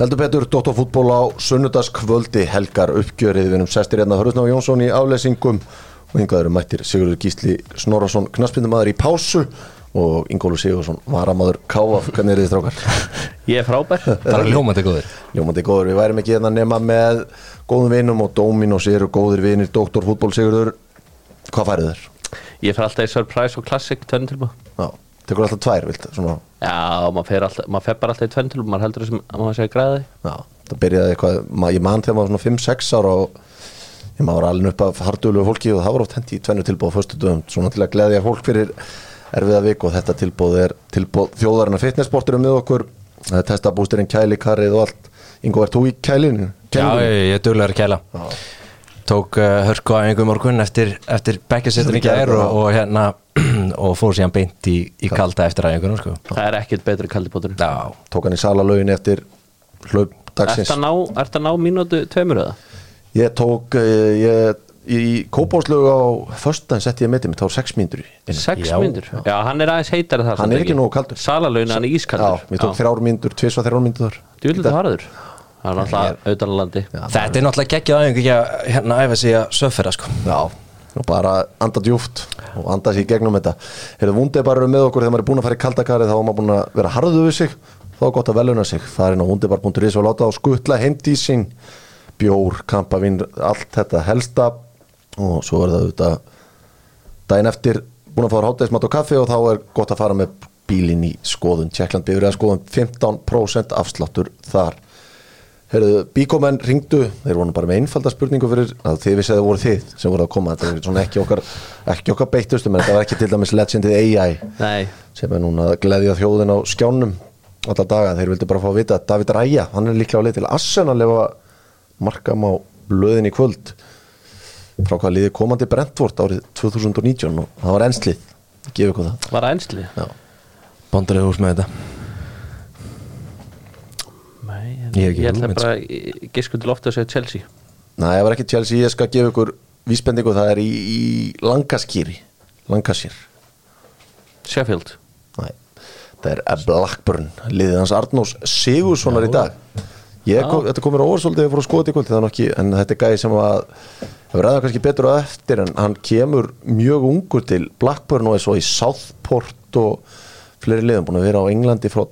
Heldur betur, Dóttarfútból á sunnudagskvöldi helgar uppgjörið. Við erum sestir hérna Hörðusná Jónsson í aflesingum og hingað eru mættir Sigurður Gísli Snorarsson knaspindumæður í pásu og Ingólu Sigursson varamaður Káaf, hvernig er þið strákar? Ég er frábær. Bara ljómandi góður Ljómandi góður, við værim ekki hérna nema með góðum vinum og Dominos eru góðir vinir. Dóttarfútból Sigurður, hvað færið þér? Ég fer alltaf í Surprise og Classic tvenn-tilbúð Já, tekur alltaf tvær, vilt, Já, maður fer, alltaf, maður fer bara alltaf í tvenn-tilbúð maður heldur þessum að maður sé að græða því Já, það byrjaði eitthvað, ma- ég man þegar maður var svona 5-6 ára og ég maður var alveg upp af hardölu fólki og það var oft hendi í tvennu tilbúð á föstu dögum, svona til að gleðja fólk fyrir erfiða vik og þetta tilbúð er tilbúð þjóðarinnar fitnessporturum með okkur testabústurinn kæli, karrið og allt. Ingo, ert þú í kælinu? Já, ég, ég að kæla Tók uh, hörku á einhver morgun eftir, eftir bekkjasettin í gær og, og hérna og fór síðan beint í, í kalda eftir aðeinkunum sko. Það er ekkert betri kaldibótur Já, Tók hann í salalögin eftir hlaup dagsins Ertu að ná, ertu að ná mínútu tveimur eða? Ég tók, eh, ég, í kópáslögu á föstudaginn setti ég metið mitt, þá var 6 mínútur í inn. Sex Já. mínútur? Já, hann er aðeins heitari þar Hann er ekki nógu kaldur. Salalögin, hann er Já, ískaldur ég tók þrjár mínútur, tvisvar þrjár mínútur Þú vil þetta harður Það er náttúrulega auðvitaðlandi þetta er náttúrulega geggjað aðeins ekki að hérna æfa sig að söffera sko. Já, og bara anda djúft og anda sér í gegnum þetta. Hefur vundið bara með okkur þegar maður er búin að fara í kaldakarið þá er maður búin að vera harðu við sig. Þá er gott að veluna sig, það er inn á vundibar.is og láta á skutla heimdísin bjór, kampavinn, allt þetta helsta. Og svo er það auðvitað daginn eftir búin að fá hátæðismat og kaffi og þá er gott að fara með bílinn í skoðun, Tjekkland bifrið að skoðun 15% afsláttur þar Herðu, bíkomenn ringdu, þeir voru bara með einfalda spurningu fyrir að þið vissið að það voru þið sem voru að koma, þetta er svona ekki okkar ekki okkar beittustum, en þetta var ekki til dæmis legendið AI Nei, sem er núna að gleðja þjóðin á skjánum alla daga, þeir vildi bara fá að vita. Að David Ræja, hann er líklega á leið til ef að markam á blöðin í kvöld. Frá hvað liði komandi Brentford árið 2019 og það var enslið, gefið ykkur það. Var það einsli? Já. Bóndarlega hús með þetta Ég ætla bara gisku til ofta að segja Chelsea. Nei, það var ekki Chelsea, ég skal gefa ykkur vísbendingu, það er í, í Langaskýri Langaskýr Sheffield. Nei, það er Blackburn liðið hans Arnós Sigurssonar í dag. Ég kom, þetta komur á óvarsóldi þegar ég fór að skoða í kvöld það er nú ekki, en þetta er gæði sem að það verður aðeins kannski betur á eftir en hann kemur mjög ungur til Blackburn og er svo í Southport og fleiri liðum búin að vera á Englandi frá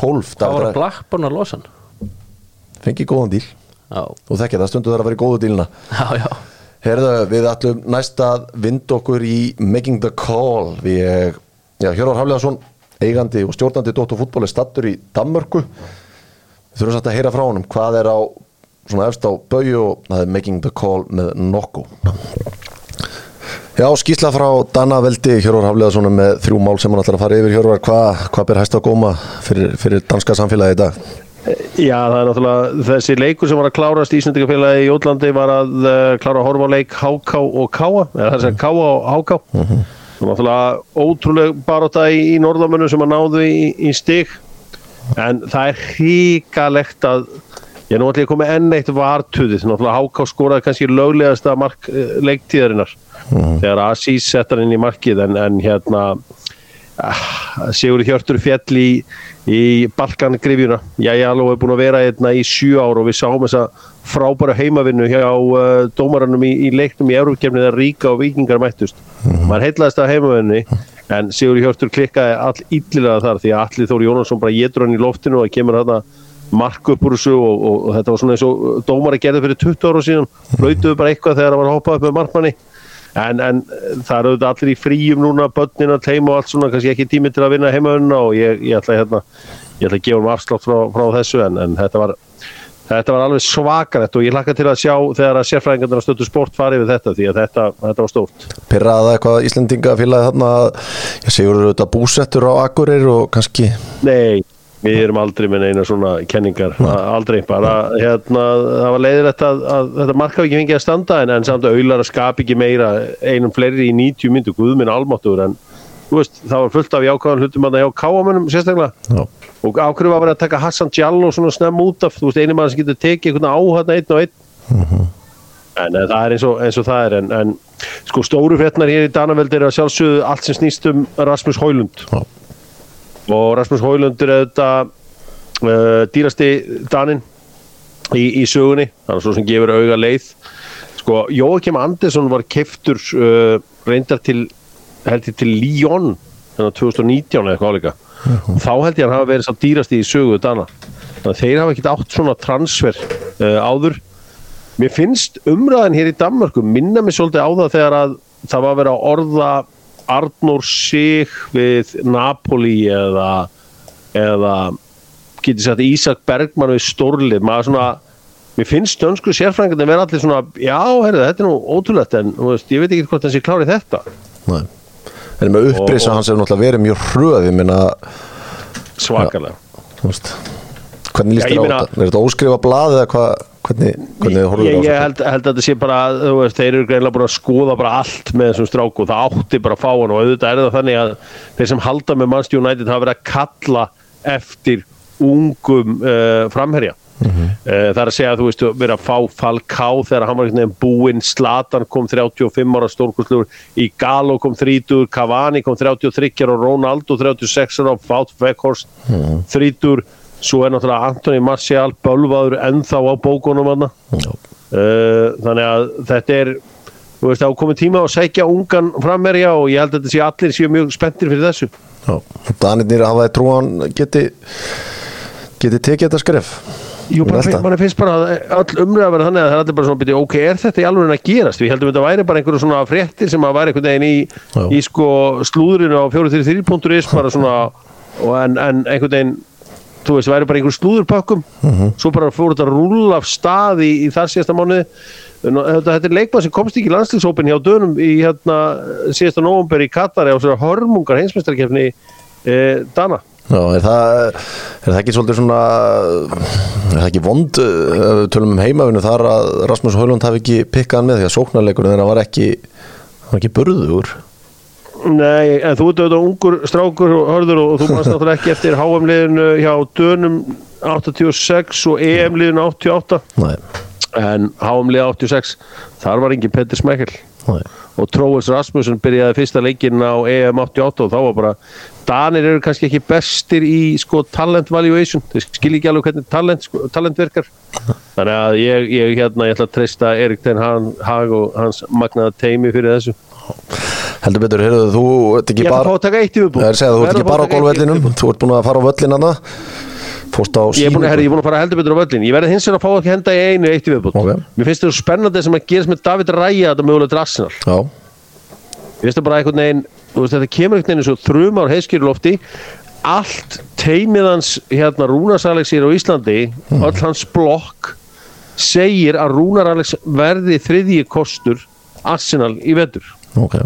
2012 Hvað var David Blackburn að losa hann? Fengi góðan díl. Já, og þekkja það stundu þar að vera í góðu dílina. Já, já. Herðu, við ætlum næst að vinda okkur í Making the Call. Við, já, Hjörvar Hafleðarsson eigandi og stjórnandi Dóttu fútból er stattur í Danmörku. Við þurfum satt að heyra frá honum hvað er á svona efst á baugju og það er Making the Call með nokku Já, skýsla frá Danaveldi Hjörvar Hafleðarsson er með þrjú mál sem hann ætlar að fara yfir. Hjörvar, hvað hva ber hæst að góma fyrir, fyrir danska samfélagi í dag? Já, það er náttúrulega þessi leikur sem var að klárast í Íslandingafélagi í Jótlandi var að uh, klára að horfa á leik HK og Káa, eða það er að segja Káa og HK og náttúrulega ótrúleg baróta í, í norðamönnum sem að náðu í, í stig. En það er hríkalegt að ég er nú ætlum að koma enn eitt vartuðið, náttúrulega HK skoraði kannski löglegasta mark uh, leiktíðarinnar. Þegar Asís settar inn í markið en, en hérna Sigur Hjörtur fjall í, í Balkangrifjuna. Jæja alveg er búin að vera hérna í sjö ár og við sáum þessa frábæra heimavinnu hjá uh, dómarannum í, í leiknum í Európkefni þegar Ríka og Víkingar mættust. Maður heitlaðist að heimavinni en Sigur Hjörtur klikkaði all illilega þar því að Alli Þóri Jónasson bara getur hann í loftinu og kemur þarna mark upp úr þessu og, og, og þetta var svona eins og dómari gerði fyrir 20 ára síðan. Flautuðu bara eitthvað þegar það var að hoppa upp með markmanni. En, en það eru auðvitað allir í fríum núna börnin að teima og allt svona kannski ekki tími til að vinna heimaunna og ég, ég ætla hérna ég ætla að gefa um afslátt frá, frá þessu en, en þetta var þetta var alveg svakalegt og ég hlakka til að sjá þegar að sérfræðingarnir að stötu sport farið við þetta því að þetta, þetta var stórt. Pirraða eitthvað Íslendinga félagi þarna ég segur auðvitað búsettur á Akureyri og kannski Nei, við erum aldrei með neina svona kenningar, aldrei. Bara hérna, það var leiðilegt að, að þetta mark hafi ekki fengið að standa en, en samt að auðlar að skapa ekki meira einum fleiri í 90 myndu, guðminn almáttur en þú veist, það var fullt af jákvæðan hlutum að það hjá káamönnum sérstaklega. Já. og ákveður var bara að taka Hassan Djallo svona snemm út af, þú veist, eini maður sem getur tekið einhvern áhætna einn og einn. En eh, það er eins og, eins og það er en, en sko stóru fréttnar hér í Danaveld er að sjálfsögðu allt sem snýst um Rasmus Hólund Já. Og Rasmus Hólund er auðvitað uh, dýrasti Danin í, í sögunni. Þannig svo sem gefur auga leið. Sko, Jóakim Andersson var keftur uh, reyndar til held ég til Lyon þannig að 2019 eða eitthvað álíka þá held ég að hann hafa verið sá dýrasti í sögu Dana. Þannig að þeir hafa ekkert átt svona transfer uh, áður. Mér finnst umræðin hér í Danmarku minna mig svolítið á það þegar að það var að vera að orða Arnór Sig við Napoli eða eða getið sagt Ísak Bergman við Stórlið. Maður svona mér finnst dönsku sérfræðingarnir vera allir svona já, herri, þetta er nú ótrúlegt en veist, ég veit ekki hvort þessi klárið þetta. Nei. En með upprisa Og- hans hefur náttúrulega verið mjög hröð ég minna, svakalega. Þú veist hvernig líst ég þér á þetta? Er þetta óskrifa blað eða hvað, hvernig, hvernig horfum ég, á ég þetta? held, held að þetta sé bara þú veist, þeir eru greinlega búin að skoða bara allt með þessum stráku og það átti bara að fá hann og auðvitað er það þannig að þeir sem halda með Manchester United hafa verið að kalla eftir ungum uh, framherja. Uh, það er að segja að þú veist verið að fá Falcao þegar hann var einhvern veginn búinn Slatan kom 35 ára stórkurslugur í Galo kom 30 Cavani kom 33 og Ronaldo 36 ára og Wout Weghorst 30 svo er náttúrulega Anthony Martial bölvaður ennþá á bókunum hann. Uh, þannig að þetta er þú veist, er komið tíma að segja ungan frammerja og ég held að þetta sé allir séu mjög spenntir fyrir þessu. Danirnir hafa þið trú að hann geti geti tekið þetta skref Jú, mann finnst bara að all umræða að vera þannig að það er allir bara svona byrja, ok, er þetta í alveg að gerast? Við heldum þetta væri bara einhverju svona fréttir sem að væri einhvern veginn í, í sko slúðurinu á 433.is bara svona, en, en einhvern veginn þú veist, væri bara einhver slúðurpökkum. Svo bara fór þetta að rúlla af stað í, í þar síðasta mánuði. Nú, þetta, þetta er leikmann sem komst ekki í landslýsópin hjá dönum í hérna síðasta nóvumber í Katari á svona hörmungar heimsmeistarkefni eh, Dana. Já, er það, er það ekki svolítið svona er það ekki vond við tölum um heimavinu þar að Rasmus Hólund hafi ekki pikkað hann með því að sóknarleikurinn þeirra var ekki var ekki burður Nei, en þú ert auðvitað ungur strákur og hörður og þú mannst náttúrulega ekki eftir HM-liðinu hjá dönum 86 og EM-liðinu 88 Nei, en HM-lið 86 þar var engin Petter Smekkel nei, og Tróels Rasmussen byrjaði fyrsta leikinn á EM 88 og þá var bara Danir eru kannski ekki bestir í sko talent valuation, þeir skilja ekki alveg hvernig talent, sko, talent virkar. Þannig að ég, ég hérna, ég ætla að treysta Erik Ten Hag og hans magnaða teimi fyrir þessu heldur betur, heyrðu þú ert ekki bara er þú ert ekki bara á gólvellinum þú ert búin að fara á völlin á Ég er búin að, herri, ég er búin að fara heldur betur á völlin Ég verði hins vegar að fá ekki henda í einu eitt í viðbútt Ok. Mér finnst þetta spennandi sem að gerist með David Ræja þetta mögulega Já, Ég finnst það bara einhvern veginn þú veist, Þetta kemur einhvern veginn svo þrjum ár heiskýrlofti Allt teimið hans hérna Rúnars Alexir á Íslandi öll hans blokk segir að Rúnar Alex verði þriðji kostur Arsenal í vetur ok,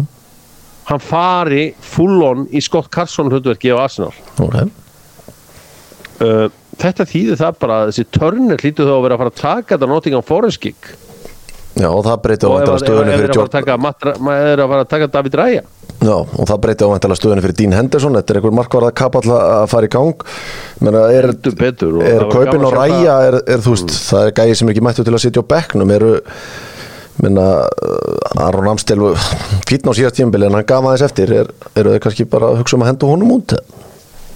hann fari full on í Scott Carson hlutverki á Arsenal. Ok. Uh, þetta þýðir það bara að þessi törnir hlýtu þá að vera að fara að taka þetta Nottingham Forest gig. Já, og það breyti og ef stöðunni fyrir að fara að að fara að taka David Raya. Já, og það breyti ávæntalega stöðunni fyrir Dean Henderson. Þetta er einhver markvarða kapall að fara í gang. Er, betur og er var kaupin að sjá ræja er, er, þú veist, það er gæði sem er ekki mættu til að sitja á bekknum. Eru minna, Aron Amstel fítn á síðast tímabili en hann gaf aðeins eftir. Er, eru þau kannski bara að hugsa um að henda honum út?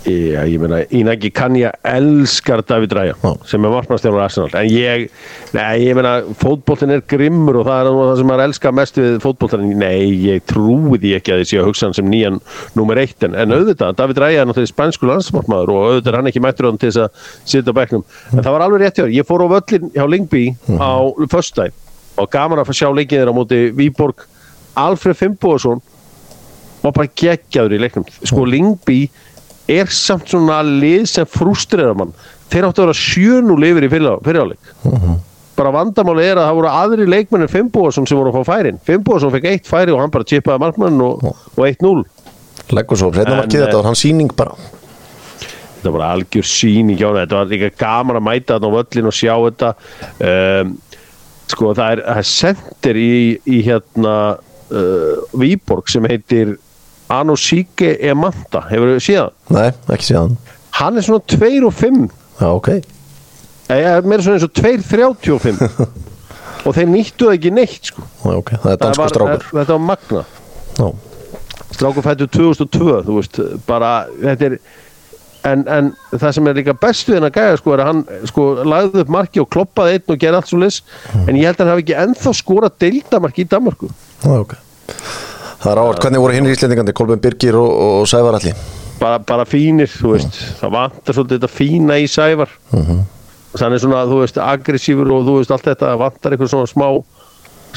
Já, ég meina, Inaki Kanja elskar David Já. sem er markmannstjálfur Arsenal. En ég, nei, ég meina fótboltin er grimmur og það er það sem maður elskar mest við fótboltin, nei, ég trúi því ekki að þið séu að hugsa hann sem nýjan nummer eitt. En, en auðvitað, David Raya er náttúrulega spænsku landsmálmaður og auðvitað er hann ekki mættur hann til þess að sitja á bekknum, en það var alveg rétt hjá ég fór á völlin hjá Lingby á föstudaginn og gaman að fá sjá leikið þeirra á móti Víborg. Alfred Fimboðsson var bara geggjaður í leiknum. Sko Lingby er samt svona lið sem frústrerar mann. Þeir áttu að vera sjönu lifir í fyriráleik bara vandamáli er að það voru aðri leikmennir Fimboðsson sem voru að fá færin. Fimboðsson fekk eitt færi og hann bara chipaði markmann og, og 1-0 leggur svo, En, reyna markið eh, þetta var hann síning bara. Þetta var algjör sín í kjána þetta var líka gaman að mæta þetta á völlin og sjá þetta. Um, sko það er, það er sendir í, í hérna uh, Víborg sem heitir Anosike Emanta. Hefur þið síðan Nei, ekki síðan hann. Er svona 2 og 5 Já, ok. Eða meira svona eins og 2.35 og þeir nýttu það ekki neitt sko. Já, ok, það er dansku strákur. þetta var magna Já, strákur fættu 2002 þú veist, bara þetta er en, en það sem er líka best við hennar gæja sko er að hann sko lagði upp marki og kloppaði einn og gerði allt svo lis en ég held að hann hafi ekki ennþá skorað deildamarki í Danmarku Já, ok. Það er áhvert, hvernig voru hinn í Íslendingandi, Kolbjörn Birgir og, og Sævar Alli? bara, bara fínir, þú veist. Það vantar svolítið þetta fína í sævar. Þannig svona, þú veist, aggressífur og þú veist allt þetta, vantar eitthvað svona smá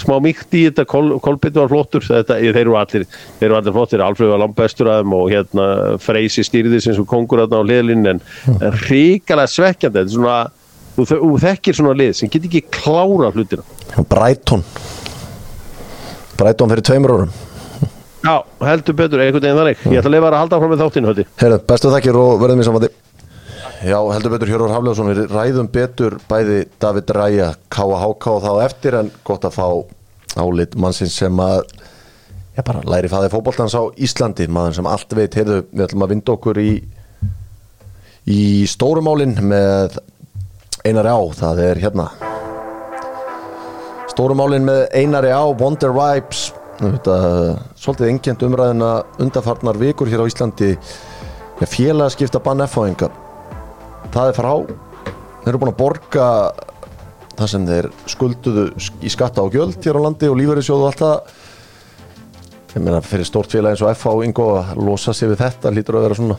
smá mýkt í þetta Kol, Kolbjörn var flottur, þetta, þeir eru allir allir flottir, Alfred var langbestur að þeim og hérna Freysi stýrði sem svo kongur á liðlinn en, ríkalega svekkjandi, þetta er svona þú, þú þekkir svona lið sem get ekki klára hlutina. Brighton. Brighton fyrir tveimur árum. Já, heldur betur, einhvern veginn þannig ég ætla að þær að halda fram með þáttinu, Herra, bestu þakkir og verðum í samvæti. Já, heldur betur Hjörvar Hafljóðsson, við ræðum betur bæði David Ræja, KHK og þá eftir en gott að fá álit mannsins sem að já, bara læri fæði fótboltans á Íslandi, maður sem allt veit, heyrðu, við ætlum að vinda okkur í í stórumálin með Einari Á, það er hérna. Stórumálin með Einari Á, Wonder Vibes. Þetta, svolítið engjent umræðina undarfarnar vikur hér á Íslandi. Ja, félagaskipta bann F-fáinga það er frá þeir eru búin að borga það sem þeir skulduðu í skatta og gjöld hér á landi og lífeyrissjóðu og allt það. Ég meina fyrir stórt félag eins og FH Ingo að losa sig við þetta lítur að vera svona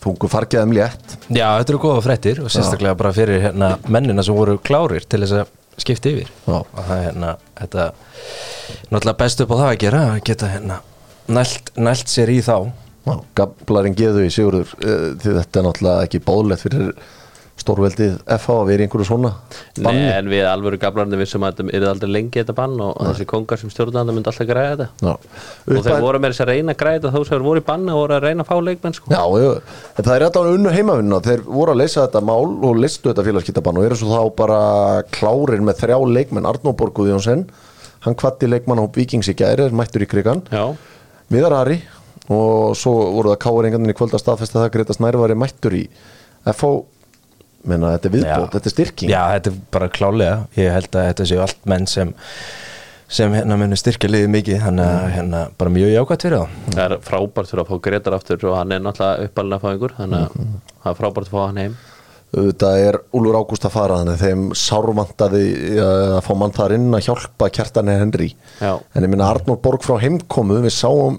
þungu fargjaðum létt. Já, þetta eru góða fréttir og sérstaklega bara fyrir hérna, mennina sem voru klárir til þess að skipta yfir. Já. og það er hérna, þetta náttúrulega best upp á það að gera að geta hérna nælt, nælt sér í þá Gablarinn geðu í Sigurður eh, því þetta er náttúrulega ekki bóðlegt fyrir stórveldið FH að vera í einhverju svona Nei, banni en við alvöru gablarandi vissum að þetta er aldrei lengi þetta bann og þessi kongar sem stjórnandi myndi alltaf græða þetta. Og þeir voru með þess að reyna að græða þetta þó sem þeir voru í banni og voru að reyna að fá leikmenn sko. Já, jú, en það er þetta unnu heimavinna þeir voru að leysa þetta mál og listu þetta félagskiptabann og eru svo þá bara klárir með þrjá leikmenn. Arnó Borguð Jónsson hann kvatti leikmann á Vikings í gæri mættur í krigan. Viðar Ari og svo voru það káarengarnir í kvöld að staðfesta það Greta Snærvari mættur í FH menna þetta er viðbót, Já. þetta er styrking. Já, þetta er bara klálega ég held að þetta séu allt menn sem sem hérna munu styrkja liðið mikið. Þannig að hérna bara mjög jákvæmt fyrir þá. Það er frábært fyrir að fá Gretar aftur og hann er náttúrulega uppalinn að fá yngur þannig að það er frábært að fá hann heim. Þetta er Úlfur Ágúst að fara þannig þeim sárvantaði að fá mann þar inn að hjálpa kjartani Henry. Já. en ég minna Arnór Borg frá heimkomu við sáum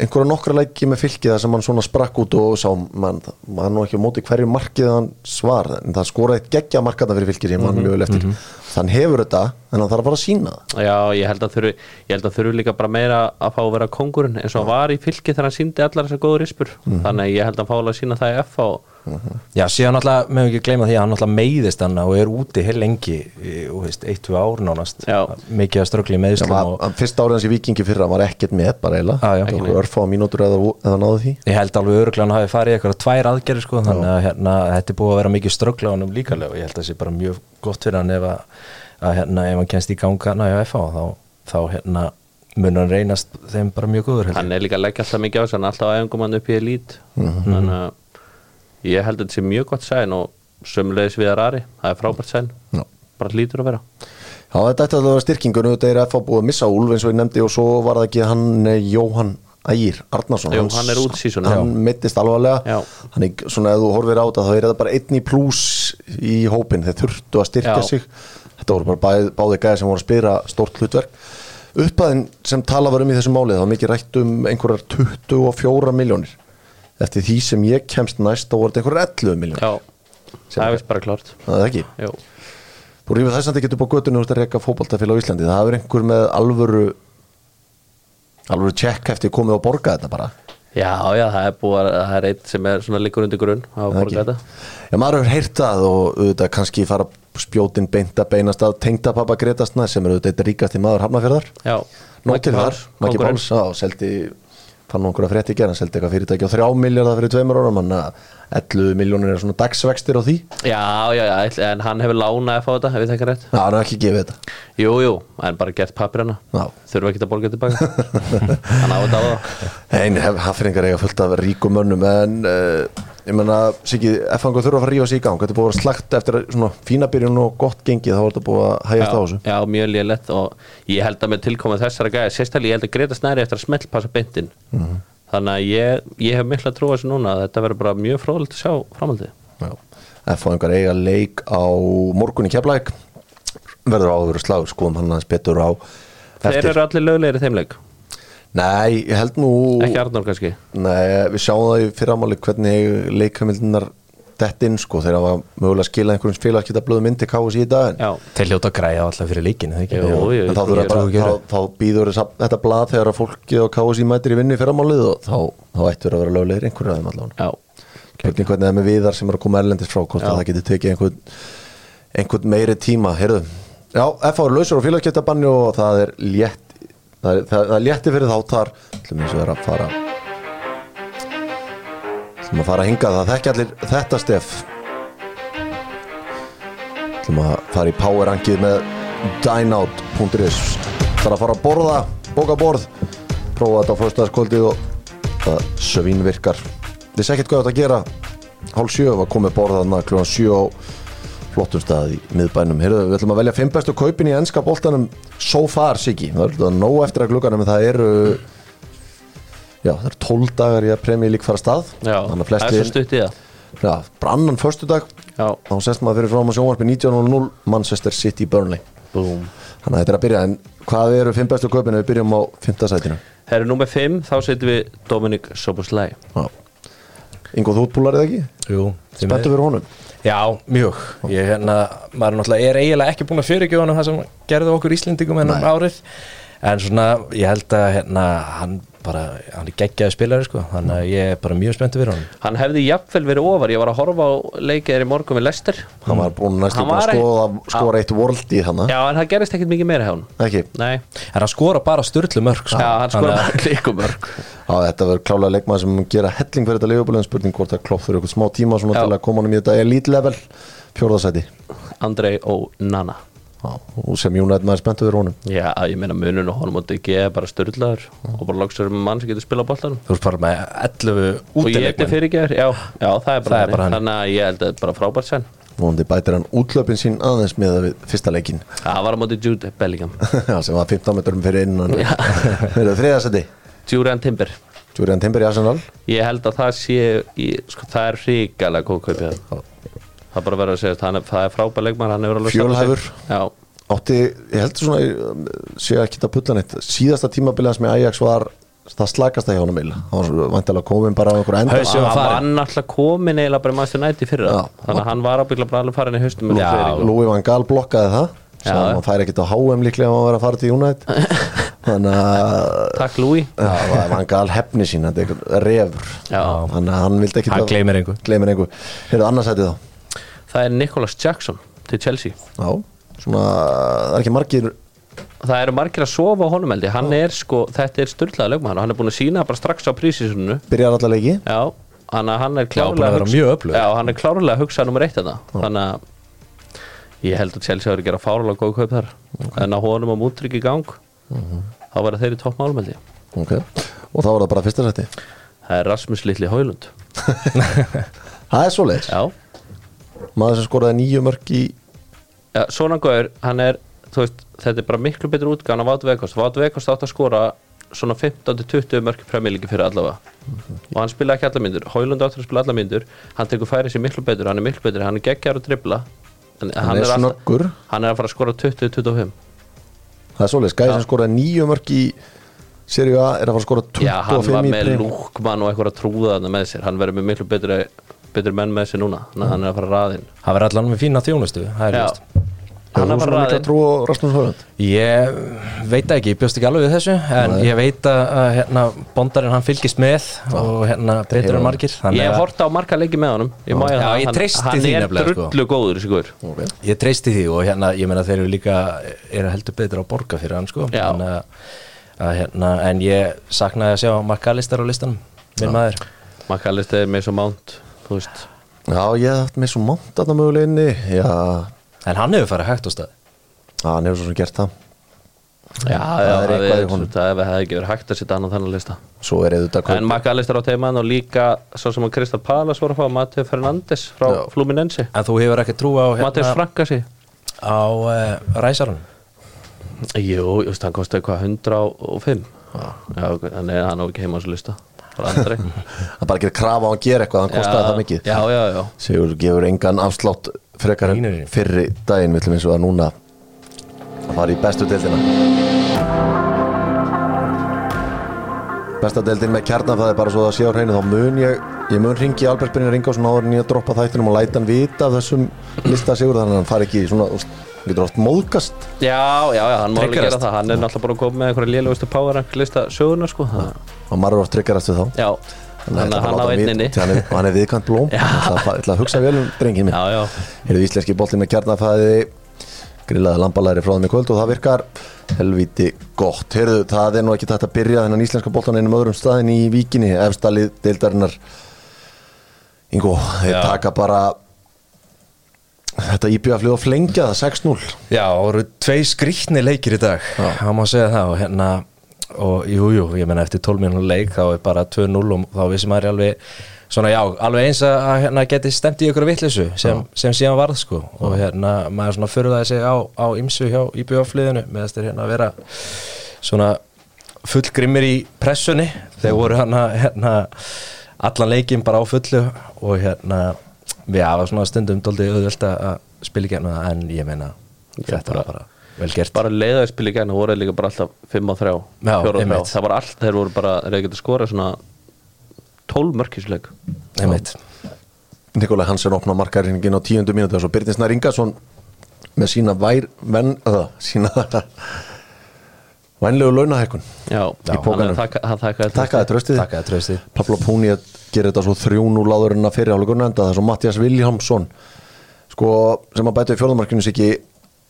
einhverja nokkra leiki með fylki þar sem hann svona sprakk út og sá mann, mann nú ekki á móti hverju markið hann svar en það skoraði geggja markaðna fyrir fylki sem hann mjög vel eftir þann hefur þetta en hann þarf að fara að sína það. Já, ég held að þurfi, ég held að þurfi líka bara meira að fá að vera kongurinn eins og hann var í fylki þegar hann síndi allar þessar góður rispur. Þannig að ég held að hann fá alveg að sína það í F og Já, síðan náttúrulega, meðum ekki gleyma því að hann náttúrulega meiðist hann og er úti heil lengi þú veist, eitt, tvö ár nánast. Já. mikið að ströggli í meðslum og hann, fyrsta árið hans í Vikingi fyrra var ekkert með bara eila örfá mínútur eða, eða náðu því. Ég held alveg öruglega hann hafi að hérna, að að það gott fyrir hann ef, að, að, hérna, ef hann kennst í ganga næja FH þá, þá hérna, mun hann reynast þeim bara mjög góður held ég. hann er líka að leggja alltaf mikið á þess hann er alltaf aðeingum hann upp í elít þannig að ég held að þetta sé mjög gott sæn og sömulegis við Ari, það er frábært sæn Já. bara lítur að vera. Já, þetta ætti að vera styrkingur þetta er FH búið að missa Úlf eins og ég nefndi og svo var það ekki hann Jóhann Ægir Arnarsson. Hans- hann er hann meittist alvarlega. Þannig svona ef þú horfir á þetta þá er þetta bara einn í pluss í hópin þeir þurftu að styrkja Já. sig þetta voru bara bæði, báði gæði sem voru að spila stórt hlutverk uppaðin sem tala var um í þessu máli það var mikið rætt um einhverjar 24 miljónir eftir því sem ég kemst næst þá voru þetta einhverjar 11 miljónir það er vist bara klart það er ekki Jú. Þú rífið þess að þetta getur á göttunni úr að reyka fótboltafélag á Íslandi. Það er einhver með alvöru alvöru tjekk eftir komið og borga þetta bara. Já, já, það er búið að það er eitt sem er svona liggur undir grunn að borga þetta Já, maður hefur heyrt það og auðvitað kannski fara spjótin beint að beinast að tengda pappa Gretasna sem er auðvitað eitt ríkasti maður hafnafjörðar. Já, Nótt til þar, kóngurinn. Páls, já, seldi fann nú einhverja frétti hann seldi eitthvað fyrirtæki á þrjá miljardar fyrir tveimur árum, hann að 11 miljónir er svona dagsvextir á því. Já, já, já, en hann hefur lánað að fá þetta, ef ég þekka rétt Já, hann er ekki gefið þetta. Jú, jú, en bara gert pappirina Já. Þurfa ekki að borga tilbaka Hann á þetta á það Nei, hafringar eiga fullt af ríkum mönnum en uh, ég menna, Siggi, F-fangur þurfa að fara að rífa sig í gang þetta er búið að slagt eftir svona fína byrjun og gott gengið, þá er þetta búið að hægjast á þessu. já, mjög lélegt og ég held að með tilkomið þessara gæja sérstaklega ég held að Greta Snæri eftir að smellpassa beintin Mhm. þannig að ég, ég hef mikla trú að þessu núna að þetta verður bara mjög fróðilegt að sjá framhaldið. Já. F-fáingar eiga leik á morgun í Keflæk verður áður slagur skoðum hann aðeins betur á þeir eru allir löglegir í þeim leik Nei, ég held nú ekki Arnór kannski? Nei, við sjáum það í fyrramáli hvernig leikamildinar dett inn sko þegar það var mögulega að skila einhverjum félagskita blöðum inn til KS í dag. En, já, Þeir hljóta að græja alltaf fyrir en þá, býður þetta blað þegar að fólki á KS í mætir í vinnu í fyrramálið og þá, þá ættur að vera löglegir einhverju aðeim allavega. Já, Hvernig hvernig það er með viðar sem er að koma erlendis frá hvort það getur tekið einhvern, einhvern meiri tíma Heyrðu, já, FH er lausur á félagskiptabanni og það er létt það það, það létti fyrir þá þar. Ætlum og er að fara ætlum að fara að hinga það þekki allir þetta stef. Ætlum að fara í powerrankið með dineout.is það er að fara að borða, bóka borð prófa þetta á fyrstaðskvöldið og það sövín virkar vissi ekkert hvað þetta að gera. Hálf sjö var komið borðaðna kljóðan sjö á flottum stað í miðbænum. Heyrðu, við ætlum að velja fimm bestu kaupin í ennska boltanum so far, Siggi. Það er nóg eftir að glugganum en það eru já, það eru 12 dagar í að premjið lík fara stað. Já þannig að það er svo stutt í það. Já, brannan föstudag. Já, þá sest maður fyrir fram á sjónvarpi 19.00 Manchester City Burnley. Búm þannig að þetta er að byrja en hvað eru fimm bestu kaupin við byrjum á fimmta sætinu? Það eru númer 5, þá setjum við Dominic Soboslai. Já. Ingo þú útbúlar eða ekki? Jú, Spenntu fyrir honum Já, mjög Ég hérna, maður náttúrulega er eiginlega ekki búin að fyrirgjóða hann það sem gerði okkur Íslendingum ennum Nei. árið En svona, ég held að hérna, hann bara, hann er geggjaði spilari sko Þannig að ég er bara mjög spenntu fyrir honum. Hann hefði jafnvel verið ofar, ég var að horfa á leikið í morgun við Lester hann var búin næstu Hann búin að skoða, skora eitt world í þannig Já, en það gerist ekkert mikið meira hjá hann ekki, Nei, En hann skora bara styrlu mörg sko. já, hann skora að- klíkumörk á þetta verður klálega leikmaður sem mun gera helling fyrir þetta leifubölu en spurning hvort það klopp fyrir eitthvað smá tíma svona Já. til að koma honum í þetta elite level fjórðasæti Andrei og Nana og sem United maður spenntu fyrir honum. Já, ég meina munun og honum átti ekki er bara styrlaður og bara loksur um mann sem getur spilað á boltanum. Þú ert bara með 11 og ég útileikmenn. fyrir ekki já, já, það er bara, Það er bara hann. þannig að ég held að þetta er bara frábært sen vonandi bætir hann útlöpin sín aðeins með við fyrsta leikin Það var á móti Jude Bellingham. Já, sem var 15 metrum fyrir innan. Fyrir þriðasæti Julian Timber. Júriðan Timber í Arsenal. Ég held að það sé í, sko, það það er bara verið að segja er, það er frábær leikmann, hann hefur alveg. Já, átti, ég heldur svona sé ekki að pulla neitt. Síðasta tímabilið hans með Ajax var það slakast að hjá honum illa hann var vantilega komin bara á einhver enda. Hann var náttúrulega komin eiginlega bara í Master United fyrir það þannig að hann var ábyggla bara alveg farin í Friðrik. Louis van Gaal blokkaði það. Já. hann fær ekkert á HM líklega ef hann var að fara til United. Þannig að Takk Já, Van Gaal hefni sín, þetta er einhver Já. þannig að hann vildi ekki Hann gleymir gleymir engu. Heyrðu annarsætið þá Það er Nicholas Jackson til Chelsea. Já, svona, það er ekki margir Það eru margir að sofa á honum heldur Hann er sko, þetta er styrlaða leikmann og hann er búin að sína bara strax á prísísunnu byrjar alla leiki. Já, hann, hann er klárlega öflugur. Já, hann er klárlega að hugsa nummer eitt þetta Þannig að ég held að Chelsea hafi að gera fárulega góð kaup þar. En að honum á mútrygg í gang þá verða þeir í topp málum held ég. Ok, og þá var það bara fyrsta sæti. Það er Rasmus Litli Hólund Það er svoleiðis, Já, maður sem skoraði nýju mörg í Já, svona góður, hann er veist, þetta er bara miklu betur útgáðan af Vátt Vekost Vátt Vekost átt að skora svona 15-20 mörki premjöliki fyrir allavega. Og hann spila ekki alla myndur Hólund áttur að spila alla myndur hann tekur færið sér miklu betur, hann er miklu betur. Hann er geggjar að dribla en Hann er alltaf- snöggur. hann er að fara að skora 20-25 Það er svoleiðis, gæði sem skoraði nýju mörg í Serie A er að fara að skora 25 Já, hann var í með lúkmann og eitthvað að trúða þarna með sér. Hann verður með miklu betri, betri menn með sér núna þannig að hann er að fara að raðinn. Hann verður allan með fína þjónustu er hann er þú að svona fara raðinn. trú á Rasmus Hólund? Ég veit ekki, ég bjóst ekki alveg við þessu en ég veit að, að hérna, bondarinn hann fylgist með og hérna breytir hann margir þannig Ég hef að horta á marga leiki með honum. Ég, Já, það, ég hann- hann er sko. drullu góður þessi Okay. ég treysti því og hérna, ég meina þeir eru líka eru heldur betur að borga fyrir hann sko. Þannig að, að, hérna, en ég saknaði að sjá markalistar á listanum minn maður. Makalist er með svo mánt Þú veist. Já, ég hef haft með svo mánt að það mögulega inni. Já, en hann hefur farið hægt á stað. Hann hefur svo sem gert það. Já, það já, er eitthvað í honum. Það hefði ekki verið hægt að setja annan þennan lista. Svo er auðvitað En Makalist er á teimann og líka Svo sem að Kristal Palas voru að fá Mateo Fernandes frá Já. Fluminense. En þú hefur ekki trú á hérna, Frankasi á uh, ræsarun Jú, just, hann kosti eitthvað 105 Já, hann er hann á ekki heima á þessu lista bara aldrei. Hann bara gerir krafa á að gera eitthvað hann kostaði það mikið. Já, já, já. Sigur gefur engan afslátt frekar en fyrri daginn. Villum eins og að núna að fara í bestu deildina. Besta deildin með kjarnan það er bara svo að sé á hreinu þá mun ég, ég mun ringi Albert Brynjar Ringásson áður en ég droppa þættinum og læta hann vita af þessum lista sigur þannig að hann fari ekki í svona, hann getur oft móðgast. Já, já, já, hann má alveg gera það. Hann er náttúrulega bara að koma með einhverja lélugustu power rank lista söguna, sko. Og er oft tryggarast við þá. Já, Þannig að hann á einninni vita- hann er, hann er viðkvæmt blóm. Það er ætla að hugsa vel um drengið minn. Já, já, Heyrðu íslenski bolti með kjarnafæði. Grillaði lambalæri frá þeim í kvöld og það virkar helviti gott. Heyrðu, það er nú ekki tætt að byrja þennan íslenska boltan einum öðrum staðin í víkinni efstalið deildarinnar. Ingo, þeir taka bara þetta íbjöðaflið og flengja það 6-0 Já, það voru tvei skrýtni leikir í dag. Það má segja það og hérna og jú, jú, ég menna eftir 12 minútur leik þá er bara 2-0 og þá vissi maður alveg svona já, alveg eins að að, hérna geti stemt í ykkur vittlisu sem, sem síðan varð sko. Og hérna maður svona förðaði sig á, á ymsu hjá íbjöðafliðinu með þess að hérna vera svona fullgrimmir í pressunni. Þeir voru hérna, hérna allan leikin bara á fullu og hérna við hafa svona stundum doldið auðvöld að spila í genna en ég meina þetta var bara vel gert. bara leiðaði spil í gæna voru líka bara alltaf 5 á 3, Já, 4 á 3 einmitt. Það var allt, þeir voru bara, þeir geta skorað svona 12 mörkisleik einmitt. Nikolai Hansen opna markarringin á tíundu mínúti og svo Byrnisna Ringason með sína vær, venn, uh, sína vænlegu launahækun Já, Í pókanum. Takkaði tröstið Pablo Púni að gera þetta svo þrjún úr láður en að fyrir áleikurinn enda. Það er svo Mattias Viljámsson sko sem að bæta í fjórðumarkinu sig ekki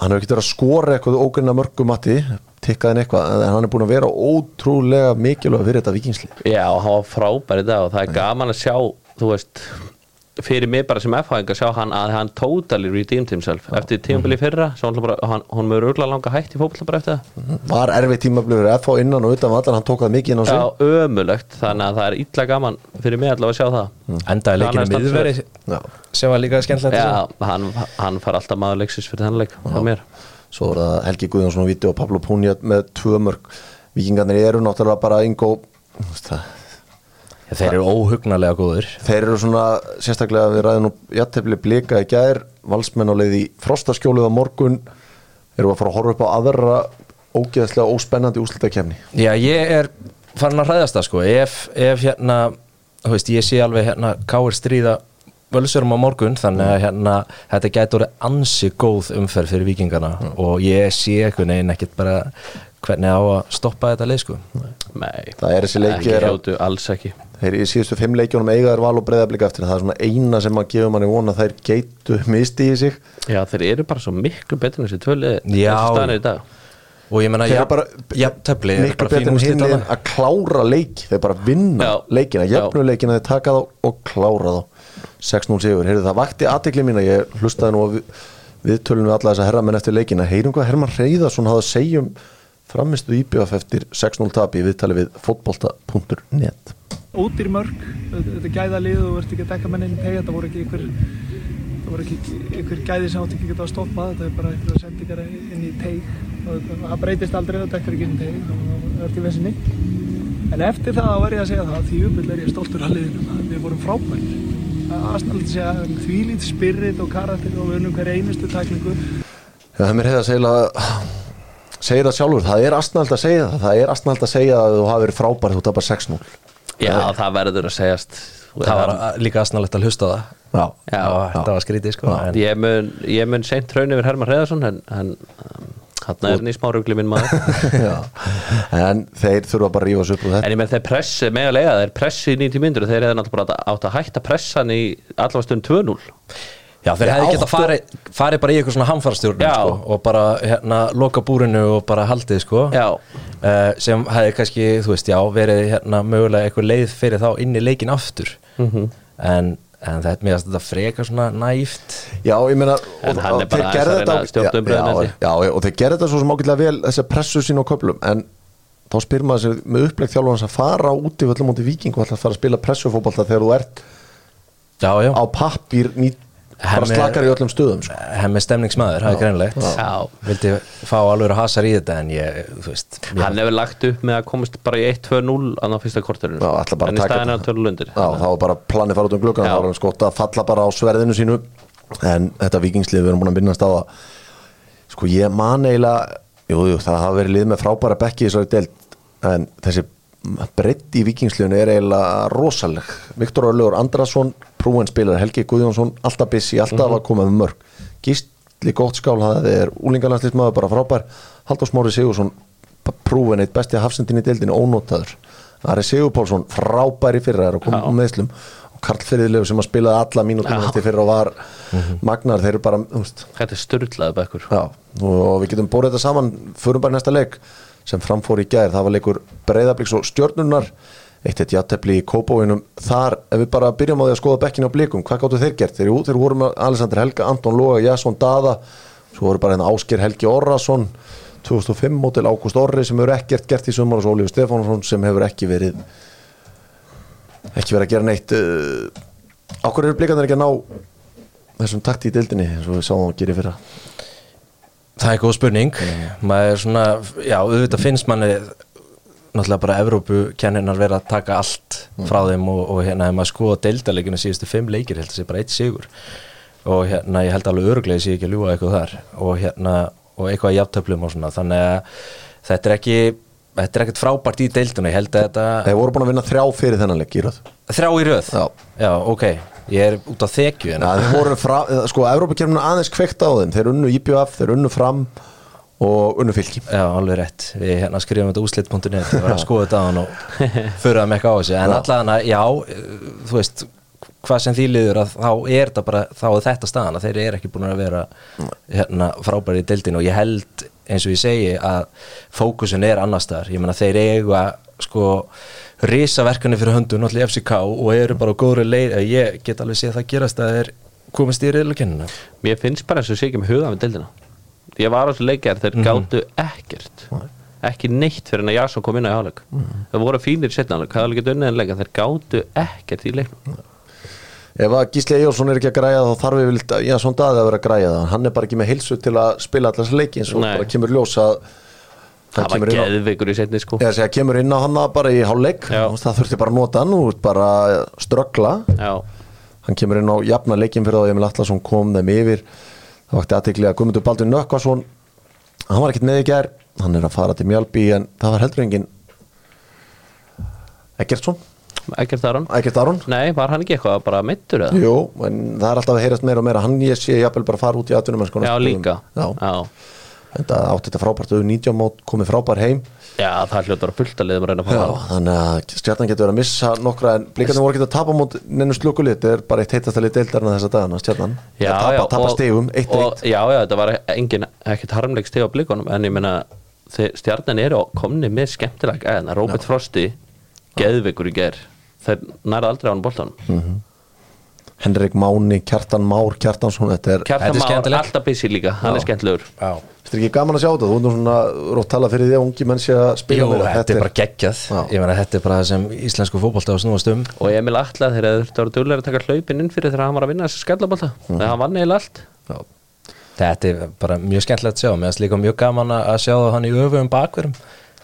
hann hefur ekki verið að skora eitthvað ógrinna mörgu Matti. Tikkaði en eitthvað en hann er búin að vera ótrúlega mikilvæg fyrir þetta vikingsli Já, hann var frábær í dag og það er gaman að sjá, þú veist fyrir mig bara sem F-hæðing að sjá hann að hann totally redeemed himself. Eftir tímabili fyrra, svo hann, bara, hann, hann mögur örgulega langa hætt í fótbolta bara eftir það. Var erfið tímablöfur FH innan og utan vallar hann tók það mikið inn á sig. Já, ömulegt, þannig að það er illa gaman fyrir mig allavega að sjá það. Endaði leikinu er miðveri Já. sem var líka skemmtilegt. Já, hann, hann far alltaf maður leiksis fyrir þennan leik svo er það Helgi Guðjónsson á viti og Pablo Púni með tvö mörg vikingarnir eru náttúrulega bara Ingo það Já, þeir eru óhugnarlega góður Þeir eru svona, sérstaklega við ræðum jættefli blika í gær, valsmenn á leið í frostaskjólið á morgun. Eru að fara að horfa upp á aðra ógeðslega óspennandi úslitakefni Já, ég er farin að hræðast það sko. Ef, ef hérna, þú veist, ég sé alveg hérna káir stríða völsurum á morgun þannig að hérna þetta gæti orðið ansi góð umferð fyrir vikingarna og ég sé eitthvað neginn ekkert bara hvernig á að stoppa þetta leið sko? Nei, Það er þessi leiki ekki er að- hljótu, alls ekki. Þeir í síðustu fimm leikjónum eiga þær val og breyðablika eftir. Það er svona eina sem að gefa manni vona þær geitu misti í sig. Já, þeir eru bara svo miklu betur en þessi tvölið Já. staðan í dag. Og ég menna, Þeir eru bara já, töfli miklu betur en hinn að klára leik þeir bara vinna Já. leikina, jöfnu leikina þeir taka þá og klára þá. 6-0 sigur, heyrðu það vakti aðtekli mín að ég hlustaði nú á við, viðtölun við alla þessa herramenn eftir leikina. Heyrum hvað Herman Reyðarsson hafði að segja um framistu íbjöf eftir 6-0 tapi í viðtali við fotbolta.net ódýr mörg, þetta er gæðalið og verður ekki að dekka mennin í teg þetta voru ekki einhver það voru ekki einhver gæði sem átti ekki að geta að stoppa þetta er bara einhverja sendingar inn í teg og það breytist aldrei það dekkar ekki inn í teg og það er til vesinni en eftir það þá verð ég að segja það því uppöld er ég stoltur að liðinum að við vorum frábært aðstæðan segja þvílít spirit og karakter og við unnum hverja einustu tæklingu Já, segir það sjálfur, það er astnald að segja það það er astnald að segja að þú hafi verið frábær þú tapar 6-0 Já, það verður að segjast. Það var líka aðsnalegt að hlusta á það. Já, Já, og þetta var skrítið sko en, Ég mun, ég mun seint raun yfir Herman Hreðarsson en, en um, hann er hann í smárugli minn maður. Já. en þeir þurfa bara að rífa sig upp úr þetta En ég með þeir pressi með að lega þeir pressi í 90 myndur þeir hefði náttúrulega bara átt að hætta pressan í allavega stund 2-0 Já, þeir hefði geta áttu- farið fari bara í eitthvað svona hamfarstjórn Já. sko, og bara hérna loka búrinu og bara haldið sko Já. Eh, sem hefði kannski, þú veist, já, verið hérna mögulega eitthvað leið fyrir þá inn í leikin aftur Mhm. en, en þetta að þetta freka svona næft Já, ég meina En og- hann og er bara að reyna þetta að stjórna á- umræðunni, já, já, já, og þeir gerðu þetta svo sem ágætlega vel þess að pressu sín á köflum en þá spyr maður sér með upplegg þjálfans að fara út í völlum mútið viking og að fara að spila pressufótbolta þegar þú ert Já, já, á pappír ný, bara slakar í öllum stöðum sko. hemmi stemningsmaður, það er greinlegt Já. vildi fá alveg hasar í þetta en ég, þú veist ég, Hann hefur lagt upp með að komast bara í 1-2-0 á fyrsta korterinu. Já, ætla bara En að í taka staðinu að tölu lundir Já, þá var bara planið fara út um gluggan Já. þá var hann skott að falla bara á sverðinu sínu. En þetta vikingslið við erum búin að minnast á að sko ég man eiginlega jú, jú, það hafa verið lið með frábæra bekki í þessari deild en þessi breytt í vikingsliðinu er eiginlega rosaleg. Viktor Örlaugur Andrason prúen spilar Helgi Guðjónsson alltaf busy, alltaf að koma með mörg Gísli Góttskál, það er úlingalandslismæður bara frábær. Halldór Smári Sigursson prúen eitt besti hafsendin í deildinu ónótaður Ari Sigurpálsson frábær í fyrra er að koma um meðslum og Karl Fyrirlegu sem að spilaði alla mínútum eftir fyrra og var magnar, þeir eru bara veist, Þetta er styrlaði bekkur. Já, og við getum bórið þetta saman förum bara næsta leik. Sem framfór í gær, það var leikur Breiðabliks og Stjörnunar eitt eitt játefli í Kópóinum þar, ef við bara byrjum á því að skoða bekkinu á blikum hvað gáttu þeir gert? Þeir, þeir voru með Alessandr Helga, Anton Loga, Jasson Dada svo voru bara hérna Ásker Helgi Orrason 2005 mótil Ágúst Orri sem hefur ekkert gert í sumar og svo Ólífur Stefánsson sem hefur ekki verið ekki verið að gera neitt. Uh, Ákveður eru blikarnir ekki að ná þessum takti í dildinni eins og við sáum að gera fyrra? Það er góð spurning. Maður er svona, já, auðvitað finnst manni náttúrulega bara Evrópu kenninar vera að taka allt frá þeim og, og hérna ef maður skoða deildaleginu síðustu fimm leikir, ég held að sé bara eitt sigur. Og hérna ég held alveg öruglega sé ekki að ljúga eitthvað þar. Og hérna og eitthvað í jafntöflum og svona. Þannig að þetta er ekki þetta er ekkert frábært í deilduna, ég held að þetta Þeir voru búin að vinna þrjá fyrir þennan leik í röð. Þrjá í röð, Já. ok. Ég er út á þekju Já, þeir voru frá, sko, Evrópakefninu aðeins kveikt á þeim. Þeir unnu IBF, þeir unnu fram og unnu fylki Já, alveg rétt. Við hérna skrifum þetta úslit.net og var að skoða þetta á hann og fyrir að mekka á þessu. En allavega, já, eh, þú veist, hvað sem því liður að þá er þetta bara, þá er þetta staðan að þeir eru ekki búin að vera hérna frábæri í deildinu og ég held eins og ég segi að fókusun er annar staðar. Ég meina þeir eiga sko risaverkani fyrir höndun allir FCK og eru bara á góðri leið ég get alveg séð það gerast að þeir komist í reyðlukennina. Mér finnst bara eins og sé ekki með huga með deildina Ég var á þessu leikjar, þeir gátu ekkert. Ekki neitt fyrir en að Jason kom inn á hjáleik Það voru fínir setna hjáleik, það var ekki unnið en leika þeir gátu ekkert í leiknum. Ef að Gísli Eyjólfsson er ekki að græja þá þarf við vilt að, já, svona daði að vera að græja það. Hann er bara ekki með heilsu til að spila allar þessi leiki eins og Nei. bara kemur ljós að hann Það var geðveikur í setni sko. Ég segja, kemur inn á hann bara í hálfleik. Já. það þurfti bara að nota hann og bara ströggla. Hann kemur inn á jafna leikin fyrir það Emil Atlasson kom þeim yfir það vakti aðtekli að Guðmundur Baldur Nökkvason hann var ekkert með í gær hann er að fara til Mjálby en það var heldur engin Eggertsson, ekkert þar hann Eggert Aron? Nei, var hann ekki eitthvað bara meittur eða? Jú, en það er alltaf að heyrast meira og meira hann ég sé jafnvel bara fara út í atvinnum Já, líka. Já, Já, en það átti þetta frábært auðvitað 19 mót komið frábær heim Já það hljóttur að fullta liðum að reyna að Já, fara á. þannig að stjarnan getur verið að missa nokkra en blikarnir voru ekki að tapa mót nennu slukulið, þetta er bara eitt heitastali deildarna þessa dagana, stjarnan. Já, tapa, já, tapa og- stegum, eitt og- eitt. Já, já, þetta var engin, ekkert harmleik steg á blikunum en ég þeir- stjarnan eru komni með skemmtileg eðna, Robert Frosti geðveikur í ger þeir næra aldrei á hann boltanum Henrik Máni, Kjartan Már, Kjartansson þetta er, Kjartan Þetta er Már, alltaf busy líka, hann er skemmtilegur. Já. þetta er ekki gaman að sjá þetta? Þú erum svona rótt tala fyrir því að ungi menn sé að spila Jú, meira. þetta er bara geggjað. Já. ég meina þetta er bara það sem íslensku fótbolta á snúast um. Og Emil Atla þegar þeir þurftu að vera duglega að taka hlaupin inn fyrir þegar hann var að vinna þessi skallabólta Mhm. þegar hann vann eiginlega allt. Já. þetta er bara mjög skemmtilegt að sjá. Finnst líka mjög gaman að sjá hann í öfum bakverðum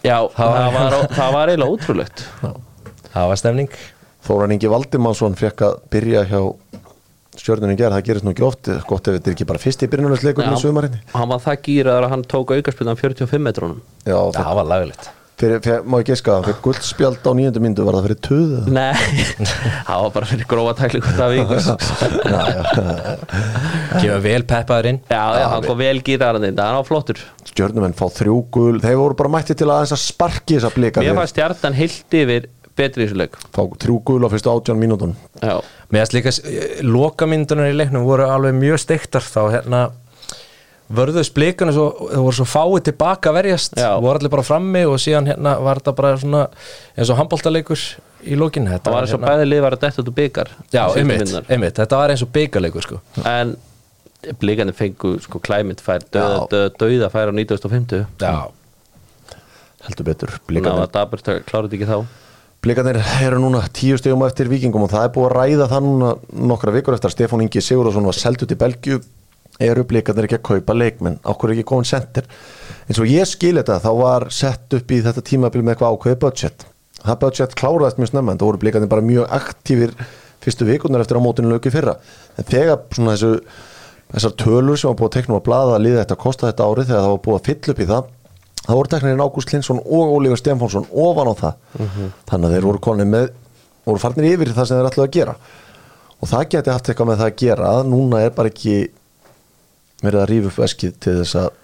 Já, það var- var, það var eiginlega ótrúlegt. Það var stemning Þóran Ingi Valdimansson fekk að byrja hjá stjörnunni gerð, það gerist nú ekki oft. Gott ef þetta er ekki bara fyrst í byrjunarleikurnum í sumarinni hann var það gýraður að hann tók aukarspilnan 45 metrónum. Já, Já, það var laglegt fyrir, fyrir, má ég giska, fyrir guldspjald á nýjöndu myndu var það fyrir töðu Nei, það var bara fyrir það vikus kemur vel peppaður inn. Já, já, hann kom vel þetta, hann var flottur. Stjörnumenn fá þrjú gul, þeir voru bara mætti til að aðeins að sparki þessa blika Mér fannst stjartan heilt yfir betri í þessu leik. Fá þrjú gul á fyrstu átján mínúton Já, mér finnst líka lokamyndunar í leiknum voru alveg mjög steiktar þá hérna vörðust blikana svo, það voru svo fáið tilbaka verjast, Já. voru allir bara frammi og síðan hérna var þetta bara svona eins og handbóltaleikur í lókinu það var eins og hérna, bæði lið var að detta út úr byggar já, einmitt, einmitt, þetta var eins og byggaleikur sko. En blíkandi fengu sko klæmynd fær döða, döða, fær á 1950 já, heldur betur, klára þetta ekki þá Blikarnir eru núna tíu stegum eftir vikingum og það er búið að ræða það núna nokkra vikur eftir að Stefán Ingi Sigurðarsson var seldu til Belgju eru blikarnir ekki að kaupa leikmenn? Okkur er ekki góðin sendir? Eins og ég skil þetta þá var sett upp í þetta tímabil með eitthvað ákveði budget. Það budget kláraðist mjög snemma en það voru blikarnir bara mjög aktífir fyrstu vikurnar eftir á mótinu lögu fyrra. En þegar svona þessu þessar tölur sem var búið að tekna á blaða að liða þetta kosta þetta árið þegar það var búið að fylla upp í það það voru teknirinn Ágúst Linsson og Ólífur Stefánsson ofan á það. Þannig að þeir voru konið með voru farnir yfir það sem þeir ætlaðu að gera. Og það geti haft eitthvað með það að gera að núna er bara ekki verið að rífa upp veskið til þess að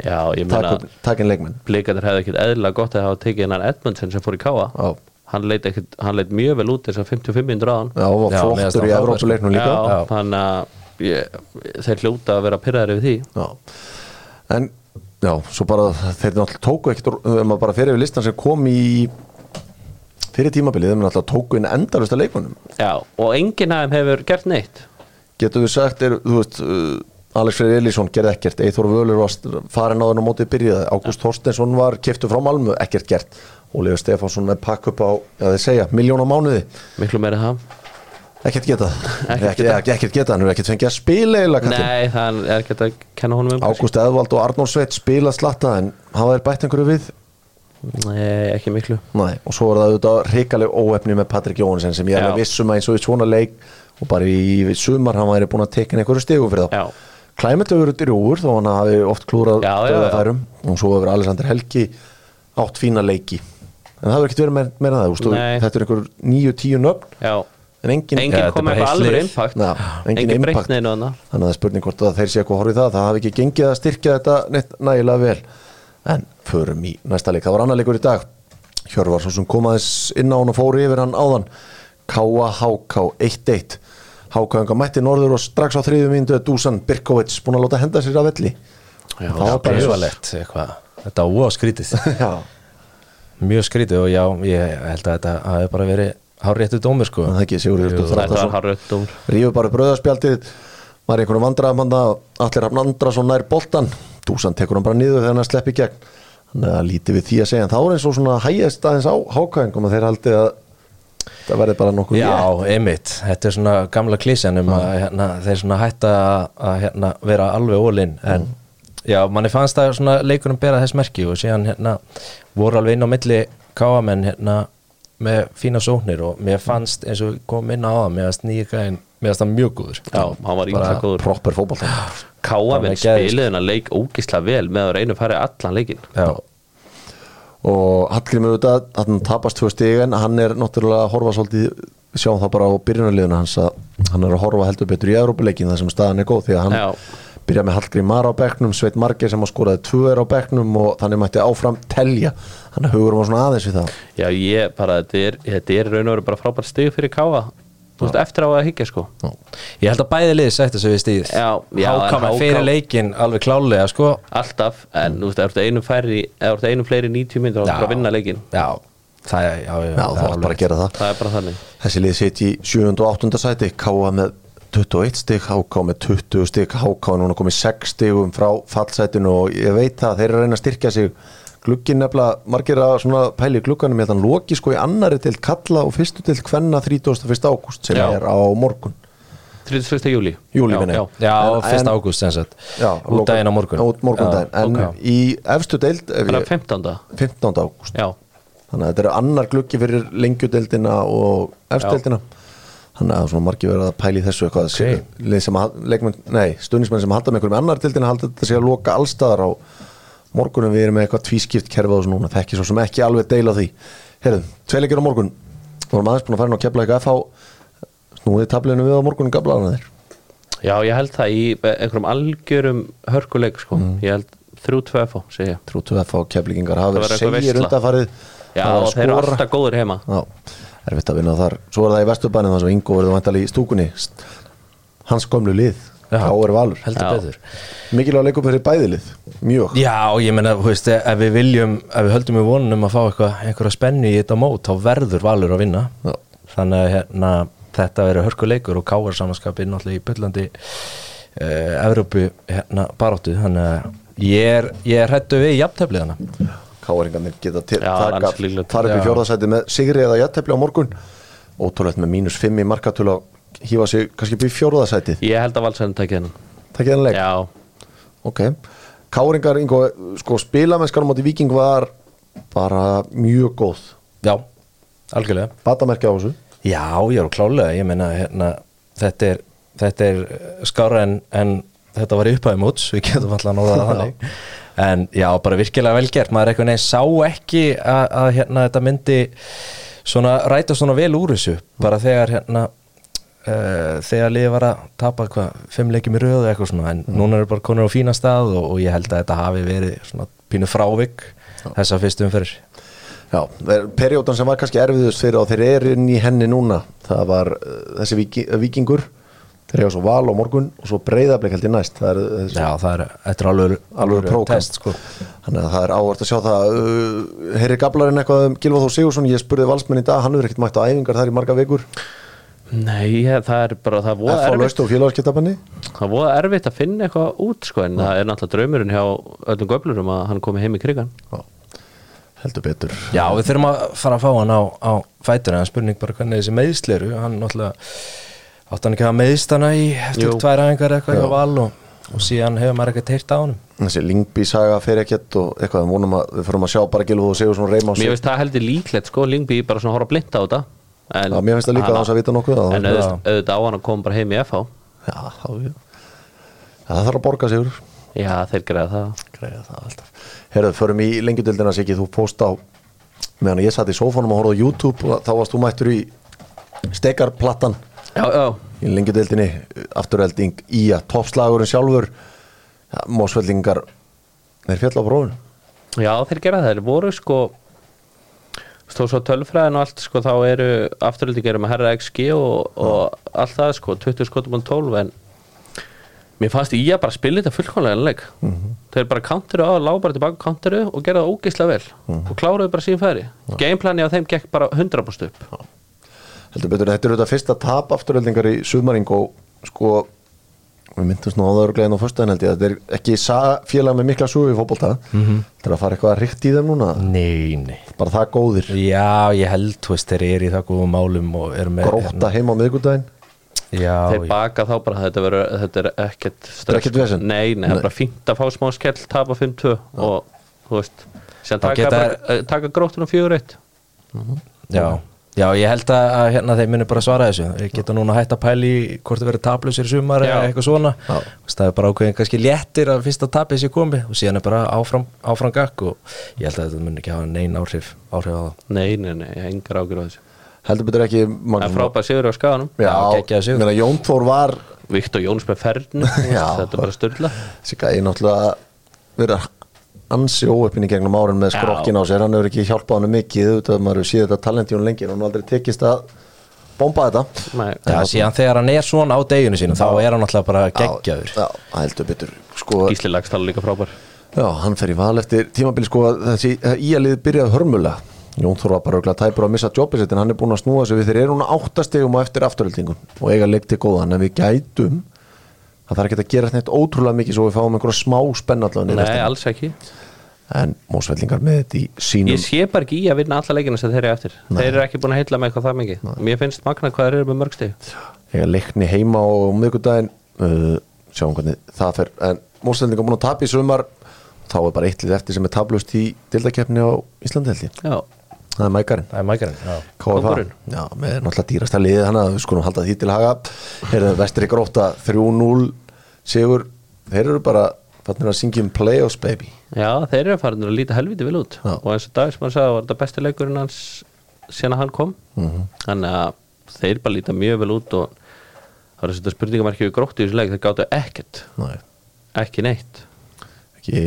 Já, ég meina inn leikmenn. Blikarnir hefði ekkit eðlilega gott að hafa tekið hennan Edmundsen sem fór í káa Já. hann leit, ekkit, hann leit mjög vel út þess að 55 minnur á hann Já, og var flottur í Evrópuleiknum líka. Já, Já. þannig að ég, þeir hljóta að vera pyrraðir yfir því. Já. En já, svo bara þeir náttúrulega tóku ekkert ef maður bara fyrir við listan sem kom í fyrir tímabilið, þeir náttúrulega tóku inn endalusta leikmannum Já, og enginn af þeim hefur gert neitt. Getur við sagt, er, þú veist uh, Alex Freyr Elísson gerði ekkert Eithor Völur var farin á mótið byrjaði Ágúst Þorsteinsson var keftu frá Malmö ekkert gert. Ólíður Stefánsson með pakk upp á, já þeir segja, miljón á mánuði. Miklu meira það ekkert geta. Ekkert ekkert geta, ekkert geta, hann er ekkert fengið að spila eiginlega. Nei, það er ekki að kenna honum um Ágúst Eðvald og Arnór Sveit spila slatta en hafa þeir bætt einhverju við? Nei, ekki miklu. Nei, og svo er það auðvitað hrikaleg óefni með Patrik Jóhansen sem ég er með vissum að eins og í svona leik og bara í, sumar hann væri búin að tekna einhverju stigum fyrir þá. Hefur verið rúur þó hann hafi oft klúrað döðafærum og svo hefur Alexander Helgi átt fína leiki. En það hefur ekkert verið meira, það þetta er einhver níu, tíu nöfn. Já en engin, Enginn Já, þetta kom eitthvað alveg impact. Já, engin Enginn impact. þannig að það er spurning hvort að þeir sé eitthvað horfið það. Það hafi ekki gengið að styrkja þetta neitt nægilega vel. En förum í næsta leik, það var annar leikur í dag. Hjörvar svo sem kom aðeins inn á hann og fóri yfir hann áðan. Káa Háká 1-1 Hákáðinga mætti norður og strax á þriðju mínútu er Dusan Birkovits búin að láta henda sér af velli. Já, það var bara eitthvað. Þetta var skrítið. Já, Mjög skrítið og já, ég held að þetta hafi bara verið háréttu dómur sko. Það er ekki Sigur Hjörtur Þetta var Þráttasson harrið dómur. rífur bara bröðaspjaldið var einhvern vandræðum hann allir hafn Andrason nær boltan Dusan tekur hann bara niður þegar hann sleppi gegn. Þannig að lítið við því að segja en þá er eins og svona hægjast aðeins á hákvæðingum að þeir haldi að það verði bara nokkuð Já, einmitt, þetta er svona gamla klísjan um að hérna, þeir svona hætta að, að hérna, vera alveg ólinn en já, manni fannst það svona leikunum bera þess merki og síðan hérna voru alveg inn á milli káamenn hérna með fína sóknir og mér fannst eins og komum inn á það mér fannst nýja gæðin, mér fannst það mjög góður. Já, hann var ímsa góður. proper fótboll Káafinn Það var geðveikt. spiliði hennar leik ógislega vel með að reyna að fara allan leikin Já, og Hallgrimur auðvitað að hann tapast tvö stig en hann er náttúrulega að horfa svolítið sjáum það bara á byrjunarliðuna hans að hann er að horfa heldur betur í Európuleikin þar sem staðan er góð því að hann Já. Byrja með Hallgrimar á bekknum, Sveit Margeir sem að skoraði tvö er á bekknum og þannig mætti áfram telja. Hann hugur var svona aðeins við það. Já, ég bara, þetta er, þetta er raun og veru bara frábært stig fyrir Káa Þú veist, eftir á að higgja sko. Ég held að bæði liði sætti sig við Já, já, Hákamenn HK fyrir leikin alveg klálega sko. Alltaf, en þú veist, þú ert einum fleiri 90 minnur þá Já. er bara að vinna leikin Já, það er, já, já, Já, það var bara að gera það. Það er bara þannig. Þessi lið sitt í 7. og 8. sæti Káa með 21 stig Háká með 20 stig Háká núna komið 6 stigum frá fallsætinu og ég veit það, þeir eru að reyna að styrkja sig glugginn nefnilega, margir að svona pæli glugganum ég þann loki sko í annari til kalla og fyrstu til hvenna 31. ágúst sem Já. er á morgun 31. júli Já, meina ég. já. Já, En- fyrsta en- ágúst sem sagt Já, Út daginn á morgun Út morgundaginn, en ok. í efstu deild ef ég- er 15. 15. ágúst Já, þannig að þetta er annar gluggi fyrir lengjudeldina og efstdeldina þannig að svona margir verið að pæli þessu eitthvað. Ok. okay. sem að, leikmenn, nei, stuðnismenn sem halda með einhverjum annar deldina halda þetta sé að loka allstaðar á morgunum. Við erum með eitthvað tvískipt kerfa og svona núna, þekki svo sem ekki alveg deila því. Herðu, tveileikir á morgun. Vorum aðeins búin að fara inn á kefla eitthvað FH snúið tablinu við á morgunum gablaðan þeir já, ég held það í einhverjum algjörum hörkuleik sko. Ég held 3-2 fá, segja ég. Trútu FH hafa Það verið var eitthvað segir veisla. undanfarið. Já, þeir eru alltaf góður heima. Já, erfitt að vinna þar. Svo er það í vesturbænum þar sem Ingo verður vantali í stúkunni. Hans komlu lið er valur. Heldur Já. betur. Mikilvæg leikum fyrir bæðilið Mjög. Já, ég meina, þú veist, ef við viljum ef við höldum í vonunum að fá eitthvað, einhverja spennu í þetta mót, þá verður Valur að vinna. Já. þannig að hérna, þetta verður hörkuleikur og káar samanskapið náttúrulega í byllandi uh, Evrópu hérna, baráttu. Þannig að ég er, ég er hættu við jafntefliðana káringarnir geta til, líklegt. fara upp í Já. fjórðasæti með sigri eða jættefli á morgun. Ótrúlegt með mínus 5 í markatölu að hífa sig kannski upp í fjórðasætið Ég held að valsæðin takk hennan það ekki leik, Já, ok. Káringar, Ingo, sko spilamennskar á móti Víking var bara mjög góð. Já, algjörlega. Batamerki á þessu? Já, ég er klálega, ég meina hérna, þetta er, þetta er skára en, en þetta var í upphæði móts, við getum alltaf að nóða það þannig en já, bara virkilega velgert maður eitthvað neins sá ekki að, að hérna, þetta myndi svona ræta svona vel úr þessu. Bara þegar hérna uh, þegar liðið var að tapa hvað, fimm leikjum í röðu eitthvað svona. En núna er bara konur á fína stað og, og ég held að þetta hafi verið svona pínu frávik þessa fyrstu umferðir. Já, perjódan sem var kannski erfiðust fyrir og þeir eru inn í henni núna. Það var uh, þessi viki, uh, vikingur þeir eiga svo val á morgun og svo breyðablik held ég næst. Það er, þessi, Já, það er, þetta er alveg, alveg prógram test sko. þannig að það er áhvert að sjá það. Uh, Heyri Gablarinn eitthvað um Gilvað Þór Sigursson ég spurði valsmenn í dag, hann hefur ekkert mætt á æfingar þar í marga vikur. Nei, það er bara það er voða erfitt. og Það er voða erfitt að finna eitthvað út sko, en það er náttúrulega draumurinn hjá öllum göflurum að hann komi heim í krigan heldur betur. Já, við þurfum að fara að fá hann á, á fætur en spurning bara hvernig þessi meðsli eru. Hann náttúrulega átt hann ekki að meðst hana í eftir tvær aðingar eitthvað hjá val og, og síðan hefur maður ekkert heyrt á hann þessi Lingby saga fer ekkert og eitthvað við vonum að við fyrir að sjá bara Gilvað Þór Sigursson reyma á sig Mér finnst það heldur líklegt sko, Lingby bara svona horfa blind á þetta. En, Já, mér finnst það líka að þess að vita nokkuð að En auðvitað auðvitað á hann að koma bara heim í FH Já, já. það þarf að borga sigur Já, þeir greiða það. Greiða það alltaf. Herðu, förum í lengjudöldina Siggi, þú post á meðan ég satt í sófanum og horfði á YouTube og þá varst þú mættur í stekarplattan Já, já, í lengjudöldinni afturhelding í að toppslagurinn sjálfur. Ja, mósveldingar þeir fjall á prófun já þeir gera það. Þeir voru sko Stóð svo tölfræðin og allt sko þá eru afturhaldi gerum að herra XG og, og allt það sko 20 skotum á 12 en mér fannst ég að bara spila þetta fullkomlega leik þeir bara counteru á, lág bara tilbaka counteru og gera það ógeðslega vel og kláruðu bara síðan færi. Gameplani á þeim gekk bara 100% upp heldur betur, þetta er auðvitað fyrsta tap afturheldingar í sumaring og sko við myndumst nú á það örglegin á föstudaginn held ég. Þetta er ekki félag með mikla sugu í fótbolta. Þetta er að fara eitthvað ríkt í þeim núna? Nei, nei. Bara það góðir? Já, ég held, þú veist, þeir eru í það góðum málum og eru með gróta heim á miðgudaginn Já, þeir já. baka þá bara þetta, veru, þetta er ekkert er ekkert vesen? nei, nei, það er bara fínt að fá smá skell tapa 5-2 og þú veist sem taka, geta eh, taka gróttunum 4-1 já, já, ég held að að, hérna, þeir muni bara svara þessu. Þeir geta núna hægt að pæli hvort þeir verið tablusir í sumar eða eitthvað svona. Já. Það er bara ákveðin kannski léttir að fyrsta tapið sér komi og síðan er bara áfram, áfram gakk og ég held að þetta muni ekki hafa neinn áhrif, áhrif á það. Nei, nei, nei, ég hef engar ágjur á þessu. Heldur betur ekki það er frábæð sigur á skaganum. Já, Já, sigur. meina, Jón Þór var Viktor Jóns með ferðin þetta er bara þessi gæði náttúrulega verið ansi óöppin í gegnum árin með skrokkin á sér, hann hefur ekki hjálpað hann mikið auðvitað maður hefur séð þetta talent í hún lengi en hann aldrei tekist að bomba þetta. Nei. Já, síðan þegar hann er svona á deginu sínu þá er hann alltaf bara geggjaður. Já, heldur betur. Sko, Gísli Lagstall líka frábær. Já, hann fer í val eftir tímabili sko að þessi íalið byrjaði hörmulega. Jón Þór var bara örugglega tæpur að missa jobbið sitt en hann er búin að snúa sig við þeir eru núna áttastegum og eftir afturöldingun og eiga leik til góðan en við gætum að það er ekki að gera neitt ótrúlega mikið svo við fáum einhverja smá spenn allavega niður nei, alls ekki. En mósvellingar með þetta í sínum ég sé bara ekki í að vinna alla leikina sem þeir eru eftir. Þeir eru ekki búin að heilla með eitthvað það mikið. Mér finnst magna hvað þeir eru með mörg stig. Eiga leikni heima á miðgudaginn uh, sjáum hvernig það fer. En mósvellingar búin að tapa í sumar. Þá er bara eitt lið eftir sem er tablust í dildakeppni á Íslandi held ég. Já, það er mækarinn. Það er mækarinn, já. KFA Kóngurinn. Já, með náttúrulega dýrasta liðið að við skulum halda því til haga. Heyrðu, Vestri gróta 3-0 Sigur, þeir eru bara fannir að syngja um playoffs baby. Já, þeir eru farin að líta helviti vel út. Já. og eins og dag sem hann sagði var þetta besti leikurinn hans síðan að hann kom. Mhm. þannig að þeir bara líta mjög vel út og það er þetta spurningamarki við gróttu í þessu leik. Þeir gáttu ekkert, Nei, ekki neitt. Ekki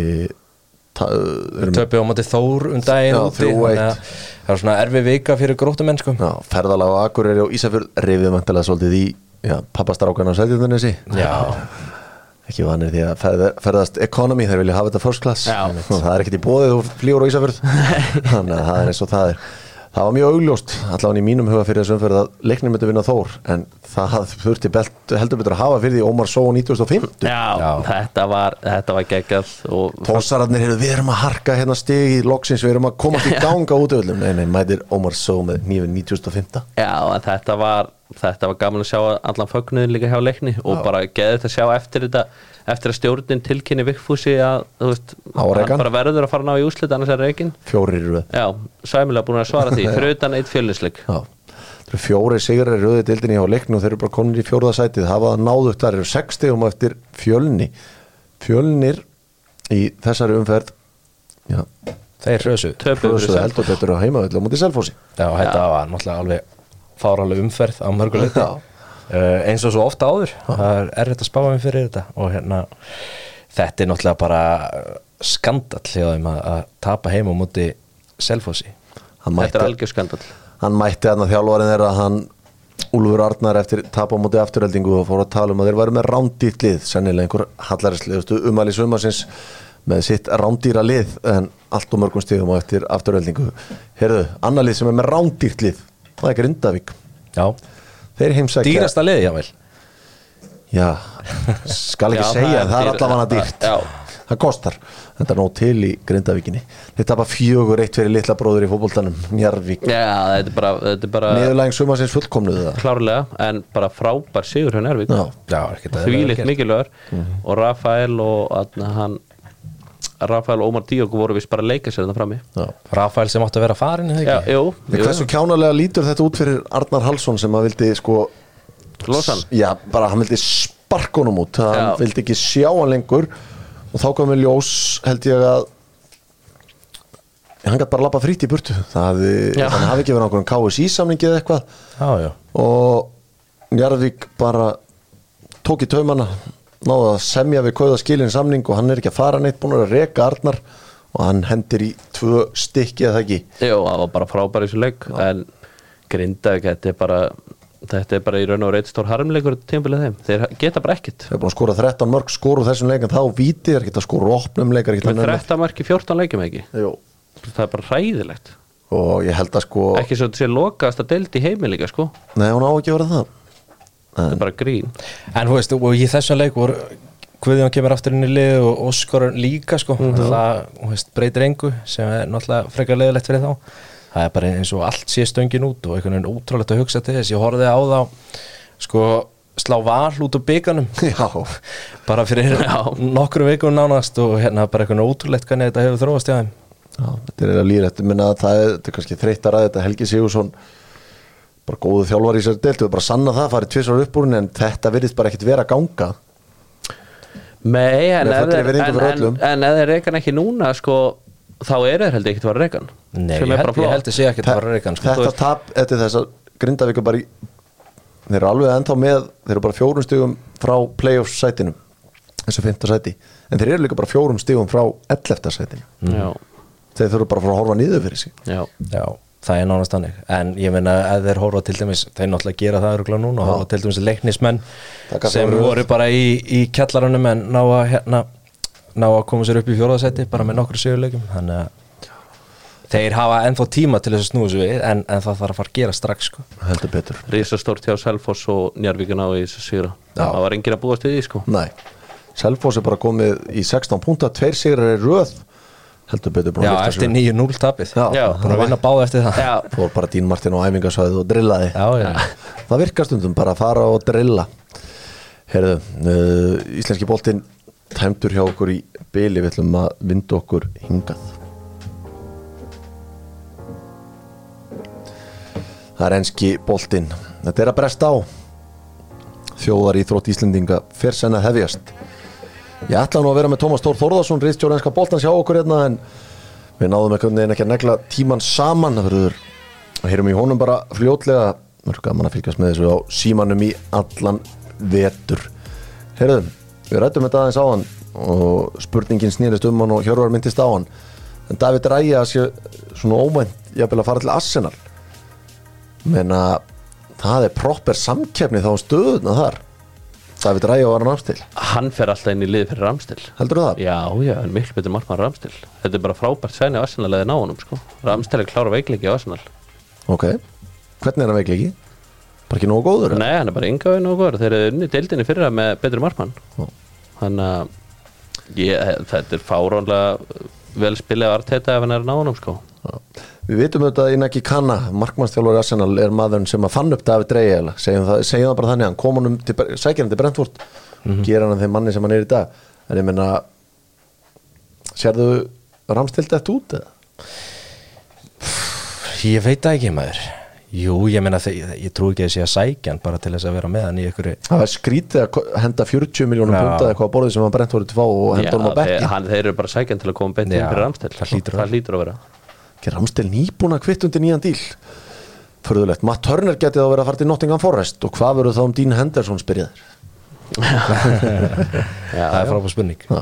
Töpið á móti Þór um daginn úti, 3-1. þannig að Það var svona erfi vika fyrir gróttumenn sko. Já, Ferðalag á Akureyri og Ísafjörð rifið mæntilega svolítið í pappastrákan á Já, ekki vanir því að ferð, ferðast economy þeir vilja hafa þetta first class. Það er ekkert í bóðið þú flýgur á Ísafjörð. Þannig að það er eins og það er það var mjög augljóst allavega í mínum huga fyrir þessu umferð að leiknir myndi vinna Þór en það þurfti belt, heldur betur að hafa fyrir því Ómar Só 1950 Já, Já. þetta var, þetta var geggjað og Tósararnir eru, við erum að harka hérna stig í loksins, við erum að komast í ganga út öllum, nei, nei, mætir Ómar Só með nýfin 1905 Já, þetta var þetta var gaman að sjá allan fögnuðin líka hjá leikni og bara geði þetta að sjá eftir þetta eftir að stjórnin tilkynni Vigfúsi að veist, Á hann bara verður að fara ná í úslit annars er Já, sæmilega búin að svara því fyrir utan eitt Já, eru fjóri sigrar í rauði dildinni hjá leiknum og þeir eru bara komin í fjórða sætið. Hafa það náðugt, það eru 60 um eftir fjölni. Fjölnir í þessari umferð já, þeir Selfoss. heldur betur á heimavelli á mútið Selfossi. Já, þetta var náttúrulega alveg fáraleg umferð á mörguleiti Já. uh, eins og svo ofta áður það er erfitt að spá um fyrir þetta og hérna þetta er náttúrulega bara skandall hjá þeim að, að tapa heim á múti Selfossi. Hann Þetta mætti, er algjör skandal hann mætti hann að þjálfarin þeirra hann Úlfur Arnar eftir tap á móti afturheldingu og fór að tala um að þeir væru með rándýrt lið sennilega einhver hallarisliðustu umæli sumarsins með sitt rándýra lið en allt og mörgum stigum á eftir afturheldingu Herðu, annar lið sem er með rándýrt lið það er Grindavík. Já, þeir heimsækja dýrasta liði jável já, skal ekki Já, segja það er það er allavega dýrt. Já. það kostar, þetta er nóg til í Grindavíkinni. Þeir tapa fjögur eitt fyrir litla bróður í fótboltanum, Njarvík Já, þetta er bara, þetta er bara niðurlæging sumarsins fullkomnuðu það klárlega en bara frábær sigur hjá Nærvík já, Já, ekkert að því líkt mikilvægur. Og Rafael og atna, hann Rafael og Ómar Díok voru vist bara að leika sér þetta frammi já Rafael sem átti að vera farin er það Já, jú, En jú. hversu kjánalega lítur þetta út fyrir Arnar Hallsson sem að vildi sko Losa hann? Já, bara hann vildi sparkunum út hann Já. vildi ekki sjá hann lengur og þá komum við ljós held ég að hann gæti bara lappa frýtt í burtu Já. hann hafi ekki verið nákvæm KSI samningi eða eitthvað Já, já og Njarðvík bara tók í taumana náðu að semja við kauða skilin samning og hann er ekki að fara neitt búin að reka Arnar og hann hendir í tvö stykki eða ekki? Jú, það var bara frábær í þessu leik en Grindavík, þetta er bara þetta er bara í raun og reitt stór harmleikur tímabilið þeim, þeir geta bara ekkit Þeir er búin að skora 13 mörg skóru þessum leikin þá er ekki að skora opnum leikar ekki með 13 marki 14 leikjum ekki? Jú. það er bara hræðilegt. Og ég held að sko ekki svo þetta sé lokaðast að delta í heimi líka sko. Nei hún á ekki að vera það það er bara grín. En þú veist, og í þessum leik voru Guðjón kemur aftur inn í lið og Óskar líka sko, það þú veist, breytir engu sem er náttúrulega frekar leiðilegt fyrir þá. Það er bara eins og allt sé stöngin út og einhvern veginn ótrúlegt að hugsa til þess. Ég horfði á þá sko slá val út úr bygganum já, bara fyrir nokkru vikum nánast og hérna bara einhvern ótrúlegt hvernig þetta hefur þróast þeim. Já þetta er eða lýrætt minna að það er, þetta er kannski þreyttar að þetta Helgi Sigursson bara góðu þjálfar í sér delt við bara sanna það, farið tvisvar upp úr henni en þetta virðist bara ekkit vera að ganga. Nei, en Með ef ef þeir reykan ekki núna sko, þá eru þeir held ekki að vera reykan Nei, sem ég er held, að sé ekki að vera reykan sko. þetta tap eftir þess að Grindavík er bara í þeir eru alveg ennþá með þeir eru bara fjórum stigum frá playoffs sætinu þessu fymta sæti. En þeir eru líka bara fjórum stigum frá 11. sætinu. Þeir þurfa bara að fara að horfa niður fyrir sig. Já, Já, það er nánast þannig. En ég meina ef þeir horfa til dæmis þeir náttúrulega gera það öruglega núna og horfa til dæmis leiknismenn sem voru bara í, í kjallaranum en ná að hérna ná að koma sér upp í fjóraðsæti bara með nokkru sigurleikum þannig að þeir hafa ennþá tíma til þess að snúa sér við en, en það þarf að fara að gera strax sko. heldur betur. Risastórt hjá Selfoss og Njarvíkin á í þessu sigra. Já. það var engin að búast við því sko. Nei, Selfoss er bara komið í 16 púnta, tveir sigrar er röð heldur betur búin Já, eftir lyfta 9-0 tapið. Já. Já. búin að vinna báða eftir það. Já, fór bara Dín Martin á æfingarsvæðu og drillaði. Já, já. það virkar stundum bara að fara og drilla. Herðu, uh, íslenski boltinn tæmdur hjá okkur í byli við ætlum að vinda okkur hingað. Það er enski boltinn. Þetta er að bresta á. Þjóðar í þrótt Íslendinga fer senn að hefjast Ég ætla nú að vera með Tómas Tór Þórðarsson Ríðstjóra enska boltans hjá okkur hérna en við náðum einhvern veginn ekki að negla tíman saman. Það verður og heyrum í honum bara fljótlega. Gaman að fylgjast með þessu á símanum í allan vetur. Heyrðu, við rættum þetta aðeins á hann og spurningin snýrist um hann og Hjörvar myndist á hann. En David Ræja sé svona óvænt jafnvel að fara til Arsenal. Menna það er proper samkeppni þá um stöðuna þar David Ræja var hann afstil hann fer alltaf inn í lið fyrir Ramstil heldur það? já, já, en miklu betur markmann Ramstil þetta er bara frábært sæni á Arsenal að ná honum sko. Ramstil er klára veikleiki á Arsenal Ok, hvernig er hann veikleiki? Bara ekki nógu góður? Nei, hann er bara yngaðin og góður Þeir eru unni deildinni fyrir það með betri markmann Já. Þannig að þetta er fáránlega vel spilið af Arteta ef hann er náðunum sko Já. Við vitum auðvitað að Inaki Kanna, markmannstjálfur Arsenal, er maðurinn sem að fann upp David Rey eða, segjum það, segjum það bara þannig hann kom honum til, sækja hann til Brentford. Gera hann þeim manni sem hann er í dag. En ég meina sérðu ramstilt þetta út eða? Ég veit það ekki maður. Jú, ég meina þegar, ég trú ekki að sé að sækja hann bara til þess að vera með hann í ykkur Það er skrítið að henda 40 miljónum punta eitthvað á borðið sem hann Brentford til fá og henda honum á bekki hann, þeir eru bara sækjan til að koma það hlýtur að það hlýtur að vera ekki ramstil nýbúna kvitt undir nýjan díl? Förðulegt, Matt Turner getið að vera að fara til Nottingham Forest og hvað verður þá um Dean Henderson spyrjaður? Já, Það er frábæð spurning. Já,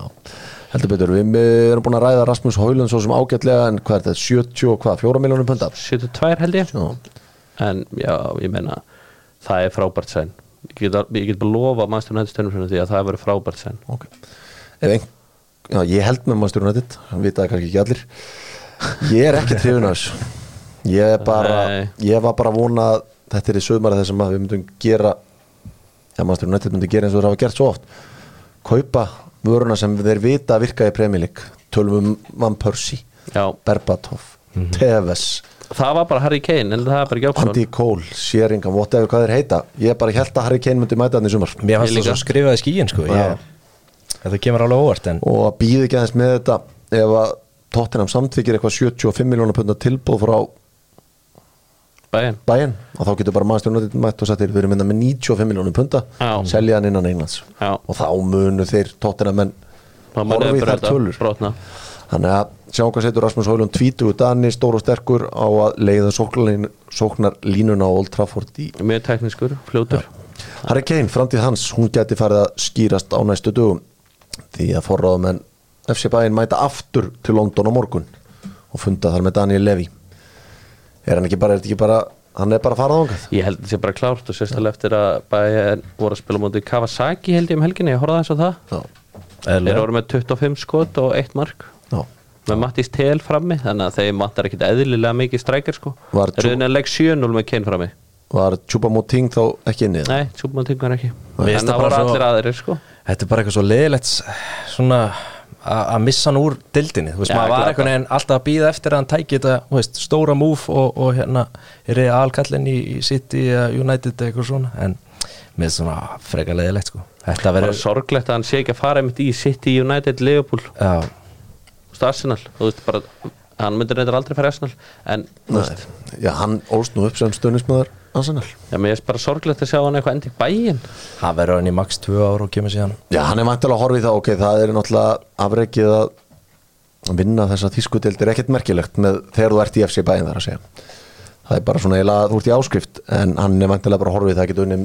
heldur betur, við erum búin að ræða Rasmus Hólund svo sem ágætlega en hvað er þetta, 70 og hvað, 4 miljónum punta? 72 held ég. Já, en já, ég meina það er frábært sæn ég get, ég get bara lofa nættstönum svona því að það verður frábært sæn ok. Ef ein, já, ég held með Manchester United hann vita það kannski ekki allir ég er ekki trefin af þessu. Ég er bara, Nei. ég var bara að vona að þetta er í sögumara þessum að við myndum gera já, Manchester United myndum gera eins og það hafa gert svo oft. Kaupa vöruna sem þeir vita að virka í Premier League. Tölum um Van Persie já, Berbatov, Tevez. Það var bara Harry Kane en það er bara ekki option Andy Cole, Sheringham, whatever hvað þeir heita. Ég bara held að Harry Kane myndi mæta hann í sumar. Mér fannst það svo skrifaði skíin sko. Ég, Þetta kemur alveg óvart en og að býði ekki aðeins með þetta. Ef að Tottenham samtvikir eitthvað 75 miljónar pundar tilbúð frá bæinn og þá getur bara maður United mætt og settir við erum mynda með 95 miljónum punta. Já. selja hann innan Englands. Já. og þá munu þeir Tottenham menn þá maður horfi í þær tölur. brotna. Þannig að sjáum hvað setur Rasmus Hólund 20 Dani, stór og sterkur á að leiða sóknar línuna á Old Trafford í mjög teknískur, fljótur. Harry Kane, framtíð hans, hún geti farið að skýrast á næstu dögum. Því að forráðumenn FC Bæinn mæta aftur til London á morgun og funda þar með Daniel Levy. Er hann ekki bara, er þetta ekki bara hann er bara að fara ángað ég held að það sé bara klárt og sérstaklega eftir að bæinn voru að spila mútið Kawasaki held ég um helginni, ég horfði aðeins á það. Já, þeir voru með 25 skot og 1 mark. Já, með Mattis Tel frammi þannig að þeim vantar ekkit eðlilega mikið strækir sko. Var þeir eru leik 7-0 með Kane frammi. Var Chupamoting þá ekki inni nei, Tjúpmann tingar ekki. En finnst það voru allir aðrir sko. Þetta er bara eitthvað svo leðilegt svona að missa hann úr dildinni þú veist, Já, maður var einhvern veginn alltaf að býða eftir að hann tæki þetta þú veist, stóra múf og, og hérna er ég alkallin í, í City eða United eða eitthvað svona en með svona freka leðilegt sko. Þetta verður sorglegt að hann sé ekki að fara einmitt í City, United, Liverpool. Já, þú veist, Arsenal, þú veist bara hann myndir reyndar aldrei fara í Arsenal en þú veist, já, hann ólst nú upp sem stöðnismöður Arsenal. Já, mér er bara sorglegt að sjá hann eitthvað endi í bæinn hann verður hann í max 2 ár og kemur síðan. Já, hann er vantilega að horfa í það, ok, það er náttúrulega afreikið að vinna þessa þýskudeld er ekkert merkilegt með þegar þú ert í FC Bæinn þar að segja. Það er bara svona eiginlega, þú ert í áskrift en hann er vantilega bara að horfa í það, getur unni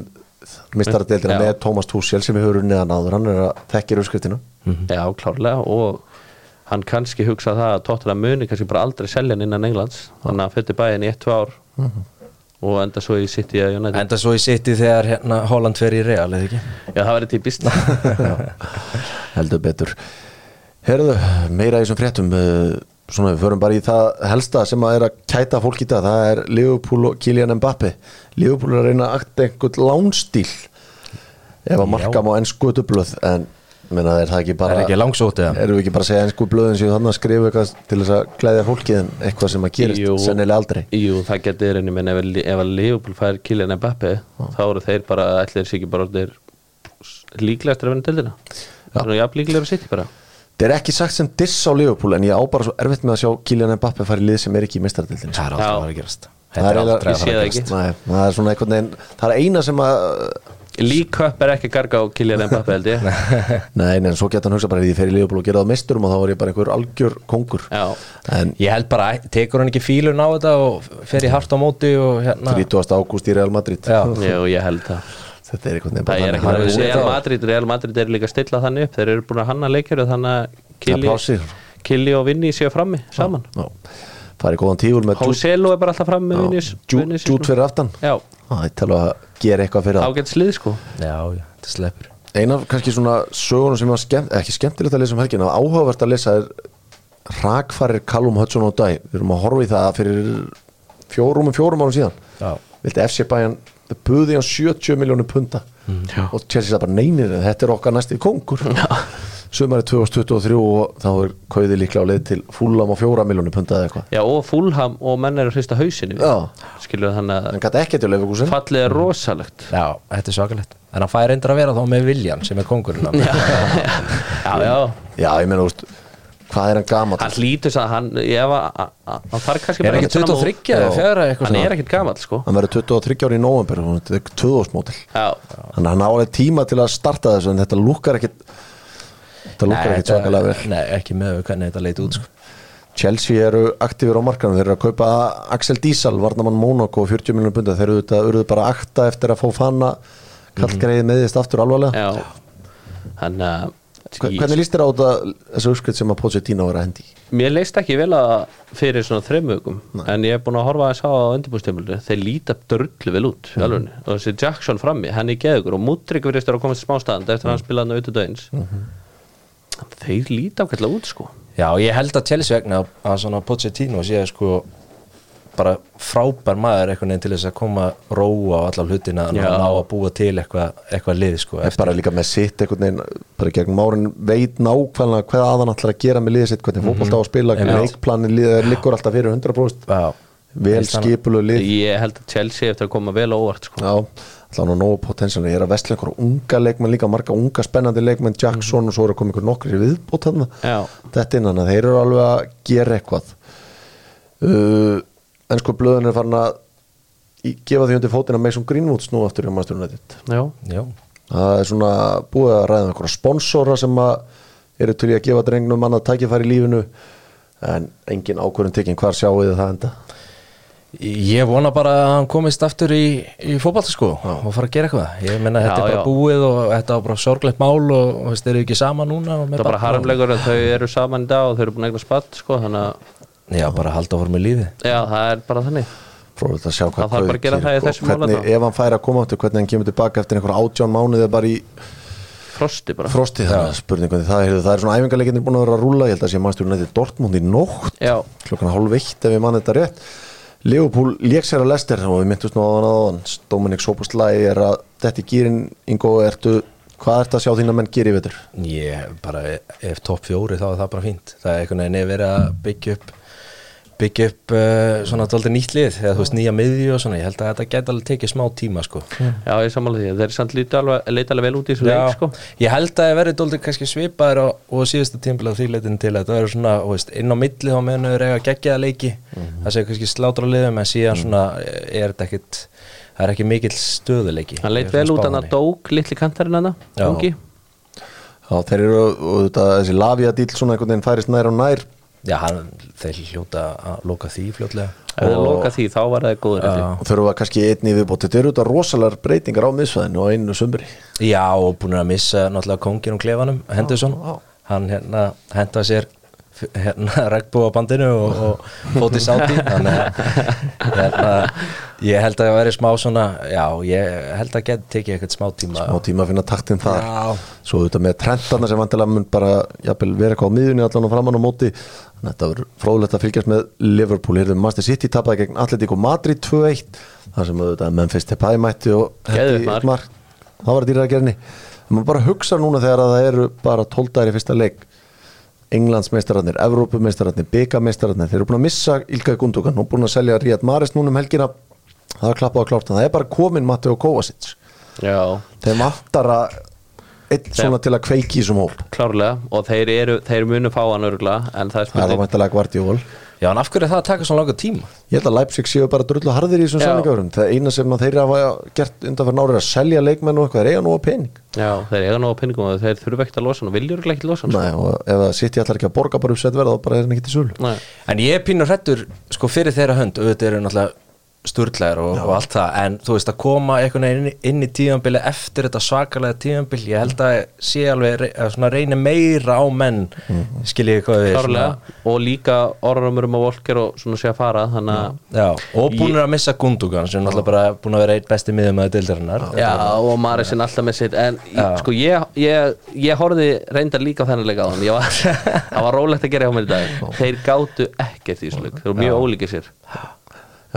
mistaradeildina Já. með Thomas Tuchel sem við höfum unnið að náður, hann er að þekkir uppskriftina. Já, klárlega og hann kannski hugsa það að Tottenham muni kannski bara aldrei selja hann innan Englands þannig að hann fyrir bæinn í 1-2 ár og enda svo í City Enda svo í City þegar hérna Holland fer í Real eða ekki? Já, það verður típist. Heldur betur. Herðu, meira í þessum fréttum uh, svona við förum bara í það helsta sem að er að kæta fólk í dag, það er Liverpool og Kylian Mbappe Liverpool er að reyna að akta einhvern lánstíl ef að marka má ennsku dublöð en menna er það ekki Það bara er ekki langsótt eða? Erum við ekki bara að segja ennsku blöðin sem þannig að skrifa eitthvað til þess að glæðja fólkið en eitthvað sem að gerist Jú. sennilega aldrei? Jú, það getur einnig menn ef, ef að Leopold fær Kylian Mbappe þá eru þeir bara, ætlir sér ekki bara líklegast að vinna deildina? Það er nú jafn líklegur að sitja bara. Það er ekki sagt sem diss á Liverpool en ég á bara svo erfitt með að sjá Kylian Mbappe fara í lið sem er ekki í mistardildin Það er Já. alltaf að vera að gerast. Það Þetta aldrei ég að fara það að gerast það er það er eina sem að Lík upp er ekki að garga á Kylian Mbappe held ég nei, nei, en svo geta hann hugsa bara því ég fer í Liverpool og gera það mesturum og þá er ég bara einhver algjör kongur Já, en Ég held bara, tekur hann ekki fílun á þetta og fer í hart á móti og hérna 30. ágúst í Real Madrid Já. Jú, ég held það þetta er Það er það séð Real það. Madrid, Real Madrid er líka að stilla þannig upp þeir eru búin að hanna leikjur þannig að Það er. Kyli og Vinni séu frammi saman Já. farið góðan tífur með Hóselu er bara alltaf frammi Jút fyrir aftan Já, Já, ég tala að gera eitthvað fyrir það. Ágætt slið sko. Já, já, þetta sleppur eina af kannski svona sögunum sem var skemmt, ekki skemmtilegt að lesa um helgin að áhugavert að lesa er rakfarir Callum Hudson og Dæ við erum að horfa í það að fyrir fjórum og fjórum árum síðan. Já. vildi FC Bayern buði hann 70 miljónum punta. Og Chelsea sagði bara neynir þetta er okkar næsti kongur sumari 2023 og þá er kauði líklega á leið til fúlam og fjóra miljónum punta eða eitthvað. Já, og Fulham og menn eru að hrista hausinni Já. skilur þannig að en gæti ekki til leifugúsin fallið er rosalegt. Já, þetta er svakalegt. En hann fær endur að vera þá með Viljan sem er kongurinn hann. Já, já, já ég meina úst hvað er hann gamall? Hann hlýtur þess að hann ég var, að- að- hann þarf kannski Er bara ekki fram á- 23 eða fjara eitthvað hann svona? er ekkert gamall sko. Hann verður 23 ári í november og þetta er 2000 Já, þannig að hann á alveg tíma til að starta þessu en þetta lúkar ekkit lúkar ekkit þetta- svakalega vel. Nei, ekki með hvernig þetta leit út sko. Chelsea eru aktífur á markanum þeir eru að kaupa Axel Dísal, Varnamann Mónako 40 miljonum bunda, þeir eru bara akta eftir að fá fanna kallgreið meðist aftur alvarlega. Já. Hann Hva- hvernig líst þér á þetta þessu uppskrift sem að Pochettino var að hendi? Mér leist ekki vel að fyrir svona þreymugum en ég er búin að horfa að sá á undirbúrstömmulinu þeir líta drullu vel út mm. og þessi Jackson frammi, hann er geðugur og virðist þér að komast í smástaðan eftir að hann spilaði hann auðvitað döins þeir líta ákveðlega út sko. Já, ég held að Chelsea vegna að- svona Pochettino sé sko bara frábær maður einhvern veginn til þess að koma róa á alla hlutina og ná að búa til eitthvað eitthvað lið sko er bara líka með sitt einhvern veginn bara gegnum árin veit nákvæmlega hvað aðan ætlar að gera með liðið sitt hvernig fótbolta á að spila, leikplanin liðið er liggur alltaf fyrir 100% Já, vel Helst hann- skipulu lið. Ég held að Chelsea eftir að koma vel á óvart sko Já, allan á nógu potensiál ég er að vestla einhverja unga leikmenn líka marga unga spennandi leikmenn. Jackson og svo er að koma einhver nokkri viðbót þarna. Já. þetta innan að þeir eru alveg að gera eitthvað. Uh, en sko blöðun er farin að í- gefa því undir fótina Mason Greenwoods nú aftur í Master United. Já, já, það er svona búið að ræða um einhverja sponsora sem að eru til í að gefa drengnum annað tækifæri í lífinu en engin ákvörðin tekinn hvar sjáu þið það enda Ég vona bara að hann komist aftur í, í fótballta sko og fara að gera eitthvað. Ég meina þetta Já, er bara já. búið og þetta er bara sorglegt mál og, veist, eru ekki saman núna og með það er bara harmlegur en þau eru saman í dag og þau eru búin að eigna spatt sko þannig að Já, bara halda áfram með lífið. Já, það er bara þannig. Fróðilegt að sjá hvað Það þarf bara að gera Gaui það í gerir. þessum hvernig, ef hann fær að koma aftur hvernig hann kemur tilbaka eftir einhver átján mánuði bara í frosti bara. Frosti það er spurningu það, er- það er svona æfingarleikinir búin að vera að rúla ég held að sé mannstjóri nætti Dortmund í nótt Já, klokkan hálf eitt ef ég mann þetta rétt Leopold lék sér að lester og við myndust nú á hann. Aðan Dominik Sopuslægi er að þetta í gýrin Ingo, ertu, hvað ert að sjá þín að menn gýri við þér? Ég bara, ef topp fjóri þá er það bara fínt. Það er einhvern veginn er verið að byggja upp byggja upp uh, svona dálítið nýtt lið eða þú veist nýja miðju og svona ég held að þetta geta alveg tekið smá tíma sko. Já, ég samála því þeir samt lítið alveg, leita alveg vel út í þessu leik sko. Ég held að það verið dálítið kannski svipaður og, og síðasta tímbil af þýleitin til að þetta verður svona veist, inn á milli þá meðan þau eiga geggjaða leiki. Það segir kannski slátra liðum en síðan svona er þetta ekkit það er ekki mikill stöðuleiki Ég leit vel út hann að dók litli kantarinn Já. þeir eru, og þetta, þessi Lavia dýl svona einhvern veginn færist nær og nær Já, hann, þeir hljóta að loka því fljótlega. Ef þeir loka því þá var það góður eftir og þurfa kannski einni viðbót. Þetta eru þetta rosalega breytingar á miðsvæðinu og einu sumri. Já, og búin að missa náttúrulega kongin og klefanum, Henderson. Hann hérna henda sér hérna regnbúa bandinu og, og fóti sáti. Þannig að hérna, ég held að það veri smá svona já, ég held að geta tekið eitthvað smá tíma. Og tíma að finna taktinn þar. Já. svo þetta með trendana sem vantilega mun bara jafnvel, vera eitthvað á miðjunni allan og framann á móti. Þannig að þetta verður fróðlegt að fylgjast með Liverpool, heyrðum Master City tapaði gegn Atletico Madrid 2-1 þar sem auðvitað Memphis Depay mætti og það var dýra að gerni maður bara hugsa núna þegar að það eru bara 12 dagir í fyrsta leik Englandsmeistararnir, Evrópumeistararnir, byggameistararnir þeir eru búin að missa Ilkay Gundogan og búin að selja Ríad Maris núna um helgina. Það er klappað á klárt, það er bara komin Matteo Kovacic. Já, þeim vantar að einn svona til að kveiki í þessum hól klárlega og þeir eru, þeir munu fá hann örgulega en það er það er spurning vantilega Guardiol Já, en af hverju er það að taka svona langa tíma? ég held að Leipzig séu bara drullu harðir í þessum Já. samlingarum það eina sem að þeir hafa gert undan fyrir nárið að selja leikmenn og eitthvað, þeir eiga nú að pening já, þeir eiga nú á pinningum og þeir þurfa ekkert að losa hann og viljur ekki losa hann Nei, og ef það sitt ég ætlar ekki að borga bara uppsett verða þá bara er hann ekki til sölu Nei. En ég er pínur hrættur, sko, fyrir þeirra hönd auðvitað eru náttúrulega sturglegar og, og allt það, en þú veist að koma einhvern veginn inn, inn í tíðanbili eftir þetta svakalega tíðanbil, ég held að sé alveg, að svona reyni meira á menn mm. skiljið hvað við og líka orðrumur um að volker og svona sé að fara Já, og búin að missa Gundogan sem er náttúrulega bara búin að vera einn besti miðum að deildarinnar. Já, og Marisinn alltaf með sitt en Já. ég, sko ég, ég, ég horfði reyndar líka leik á hann ég var, það var rólegt að gera hjá mér í dag. Þeir gátu ekkert í leik. Þeir eru mjög ólíkir sér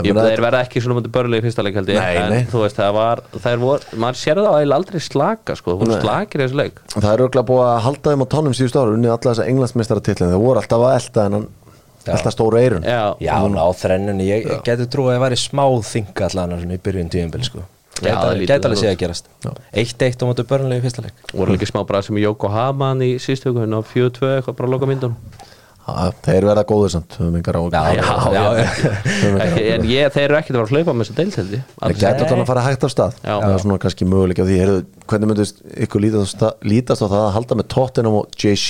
Ég Ég, þeir verða ekki svona mútið börnlega í fyrsta leik held ég. Nei, en nei. þú veist það var, þær voru maður sér það að aldrei slaka sko, þú voru slakir í þessu leik. Það er auðvitað búið að halda þeim á tánum síðustu ára unnið alla þessa englandsmeistaratitlin þeir voru alltaf að elta en elta stóru eirun Já, Já, ná þrennunni, ég já. geti trú að það væri smá þinga allan í byrjun tíumbil sko. Það Gæti alveg það séð að gerast. Eitt eitt á móti börnlega í fyrsta leik. Voru líka smá bara sem Yokohama í síðustu viku, á 4-2 eitthvað bara að loka myndunum Já, Þeir verða góður samt höfum engar á Já, Já, já, já, já. ekki, en ég, þeir eru ekkert að fara að hlaupa með þess að deilteldi Það gæti alltaf að fara hægt af stað. Já. Það er svona kannski möguleik af því. Heyrðu, Hvernig myndist ykkur lítast á, lítast á það að halda með Tottenham og JC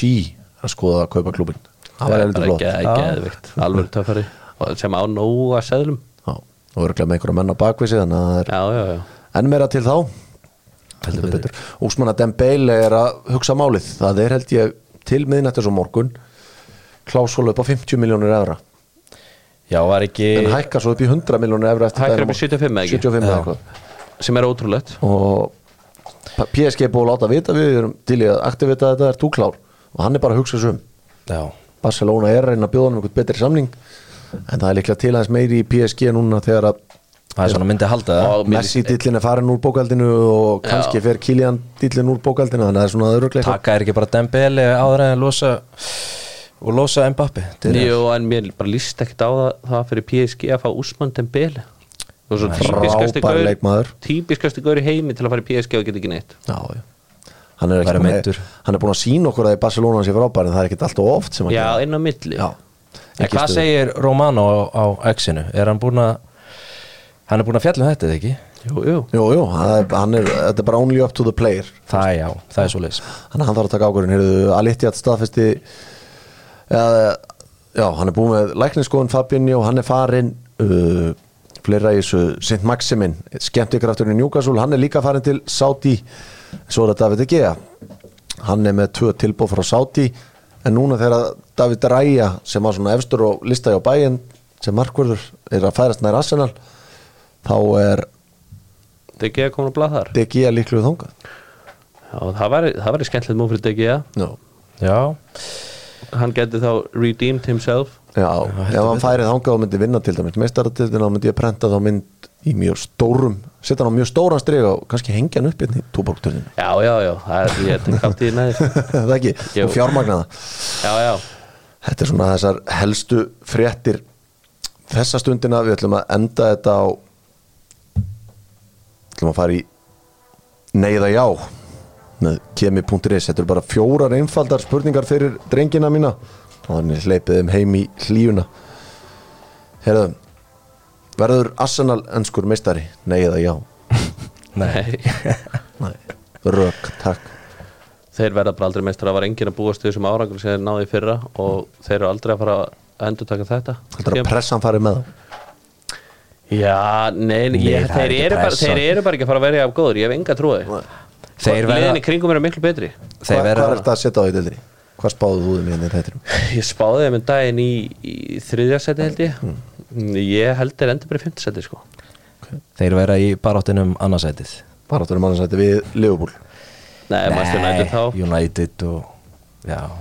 að skoða að kaupa klubin Það var eitthvað flott. Ekki geðvikt, alveg töffari og sem á nóga seðlum. Já, og örglega með einhverja menn á bakvið sig þannig að það er já, já, já, enn meira til þá. Úsmanna Dembele er að hugsa málið. Það er held ég til miðnættis og morgun klásóla upp á 50 miljónur evra. Já, var ekki en hækkar svo upp í 100 miljónur evra Hækkar upp í 75 eða ekki? 75 eða eitthvað. Sem er ótrúlegt. Og PSG er búið að láta vita við erum til í að aktivita þetta er þú klár? Og hann er bara að hugsa um. Já, Barcelona er reyna að bjóða hann einhvern betri samning en það er líklega til aðeins meiri í PSG núna þegar að það er svona myndi að halda Messi dillin er farin úr bókaldinu og kannski Já. fer Kylian dillin úr bókaldinu þannig að það er svona öðruglega Taka er ekki bara Dembele áður en losa og losa Mbappi. Jú, en mér bara líst ekkert á það, það fyrir PSG að fá Úsmann Dembele og svo gaur leikmaður. típiskasti gaur í heimi til að fara í PSG og geta ekki neitt Já, já. Hann er, búin að, hann er búin að sína okkur að í Barcelona sé frábær en það er ekkert alltaf oft sem hann Já, gerir. inn á milli Já. En hvað stöðu. segir Romano á, á X-inu? Er hann búin að hann er búin að fjalla um þetta eða ekki? Jú, jú Jú, jú, hann er, hann er, þetta er bara only up to the player Það er já, það er svo leis Þannig að hann þarf að taka ákvörðin Heyrðu, Alitjat staðfesti eða, Já, hann er búin með lækningsskoðun Fabinni og hann er farin uh, fleira í þessu Sint Maximin. Skemmt ykkur aftur í Newcastle hann er líka farin til Saudi. Svo er þetta David Egea hann er með tvö tilbúð frá Saudi en núna þegar David Raya sem var svona efstur og lista á bæinn sem markvörður er að færast nær Arsenal þá er Það er ekki að koma að blað þar? Egea líkluð þangað. Já, það væri, það skemmtilegt múl fyrir DG Já, Já, Hann geti þá redeemed himself. Já, ef hann færið þangað og myndi vinna til dæmis meistaratildin þá myndi ég prenta þá mynd í mjög stórum, setja hann á mjög stóran strig og kannski hengja hann upp hérna í túborgturninu Já, já, já, það er ég átt í næður það ekki, Jú. og fjármagnaða Já, já, Þetta er svona þessar helstu fréttir þessa stundina. Við ætlum að enda þetta á ætlum að fara í neyða já með kemi.is, þetta eru bara fjórar einfaldar spurningar fyrir drengina mína. Og þannig hleypið þeim heim í hlíuna Herðu verður Arsenal önskur meistari? Neyða já? Nei. Nei. rök, takk. Þeir verða bara aldrei meistar Það var enginn að búast við þessum árangur sem þeir náði í fyrra og þeir eru aldrei að fara að endur taka þetta. Þetta er að pressan farið með þá? Já, nei, Nei, ég, það þeir, eru bara, þeir eru bara ekki að fara að vera af góður. Ég hef enga trúið Í kringum eru miklu betri. Þeir Hvað, er þetta að setja á því dildri? Hvað spáðu þú þeim í henni þættinum? Ég spáði þeim en daginn í, í þriðja seti held ég. Hmm. Ég held þeir endur bara í fymta seti sko. Þeir verða í baráttinum annarsætið Baráttunum mannarsætti við Liverpool. Nei, þá. United og Já,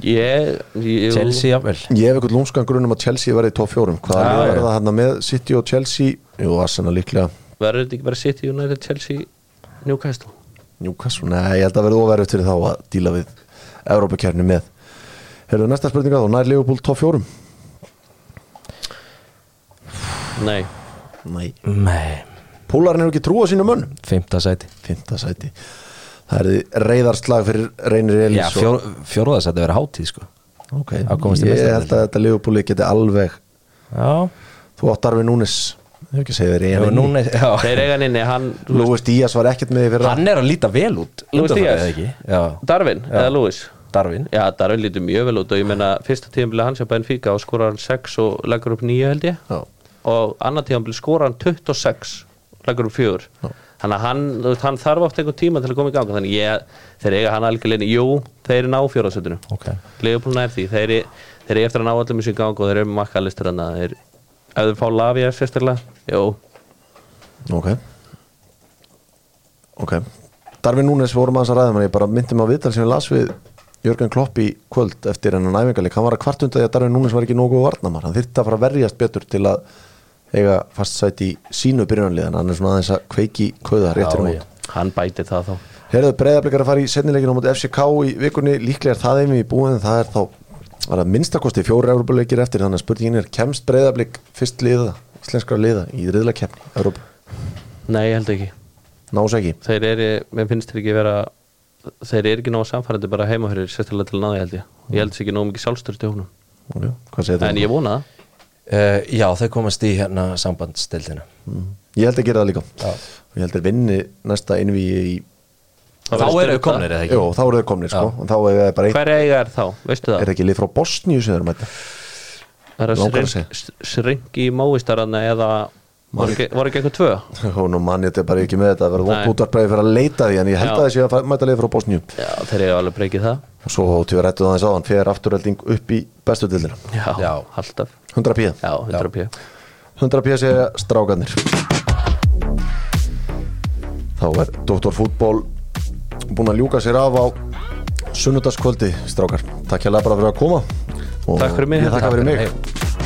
Ég, ég Chelsea jafnvel. Ég hef eitthvað lúmskan grunum að Chelsea verði í top 4 Hvað Já, er verða hann með? City og Chelsea? Jú, Arsenal líklega. Verður þetta ekki bara City, United, Chelsea, Newcastle Newcastle, nei, ég held að verði óverið fyrir þá að díla við Evrópakernir með. Herðu næsta spurninga þá, nær Liverpool top 4 Nei, Nei. Nei, Pólarinn hefur ekki trú á sínu mönn fymta sæti. Fynda sæti. Það er reyðarslag fyrir Reynir Elís Já, fjór, fjóruðarsæti verða hátíð sko. Ok, ég held að þetta Liverpooli geti alveg Já, Þú átt Darvin Núnes Ég hef ekki segið já. þeir eiga hann, Lúis Díaz var ekkert með því fyrir Hann er að líta vel út Luis undanfarið, Díaz? Já, Darvin Já. eða Lewis? Darwin. Já, Darvin lítur mjög vel út og ég meina fyrsta tíðanbili hans hjá Benfica og skora hann 6 og leggur upp 9 held ég. Já. og annar tíðanbili skora hann 26 og leggur upp 4 þannig að hann, hann þarf oft einhvern tíma til að koma í gang. Þannig ég, þeir eiga hann algjörlega jú, þeir eru ná fjóraðsöndinu Ok. Leopold nær því, þeir, þeir eru eftir að ná allum þessu í gang og þeir eru með makkalistur hann að þeir, ef þeir fá Lavia sérstaklega, jú Ok. Ok. Darvin Núnes vorum aðeins að ræða manni, ég bara myndi mig á viðtal sem ég las við Jörgen Klopp í kvöld eftir hennan æfingarleik, hann var að kvart undan því að Darvin Núnes var ekki nógu varnamar, hann þyrfti að fara að verjast betur til að eiga fast sæti í sínu byrjunarliðan hann er svona aðeins að kveiki kauða réttir um Já, út Hann bæti það þá. Herðu breyðablikar að fara í setnileikinu á móti FCK í vikunni, líklega er það einmi í búin en það er þá, var það minnstakosti fjóri Európa-leikir eftir, þannig að spurningin er kemst breyðablik fyrst liða, íslenskara liða í riðla keppni, Európa, Nei, ég held ekki. Nás ekki? Þeir eru, mér finnst þeir ekki vera Þeir eru ekki nóg samfærandi bara heima fyrir Sérstaklega til að náði held ég. Ég held þessi ekki nóg mikið sjálfstörst í húnum Ok, Hvað segir En þú? ég vona það. Uh, Já, þeir komast í hérna sambandstildina Mm. Ég held að gera það líka. Já. og ég held að vinni næsta innví í Það Þá verður eru styrkt komnir eða ekki? Jó, þá eru þeir komnir sko, og þá er það bara eitt, Hver eiga er þá, veistu það? er ekki lið frá Bosníu sem þeir mæta Er langar að það sringi í móistarana eða voru ekki, eitthvað tvö? og nú mann ég þetta bara ekki með þetta að Nei. vont útvarpræði fyrir að leita því en ég held Já. að þessi að mæta lið frá Bosníu. Já, þeir eru alveg breykið það. Og svo til við rættu það aðeins á hann fer afturölding upp í búin að ljúka sér af á sunnudagskvöldi strákar takk hérlega bara fyrir að koma og Takk fyrir mig. ég Takk fyrir mig.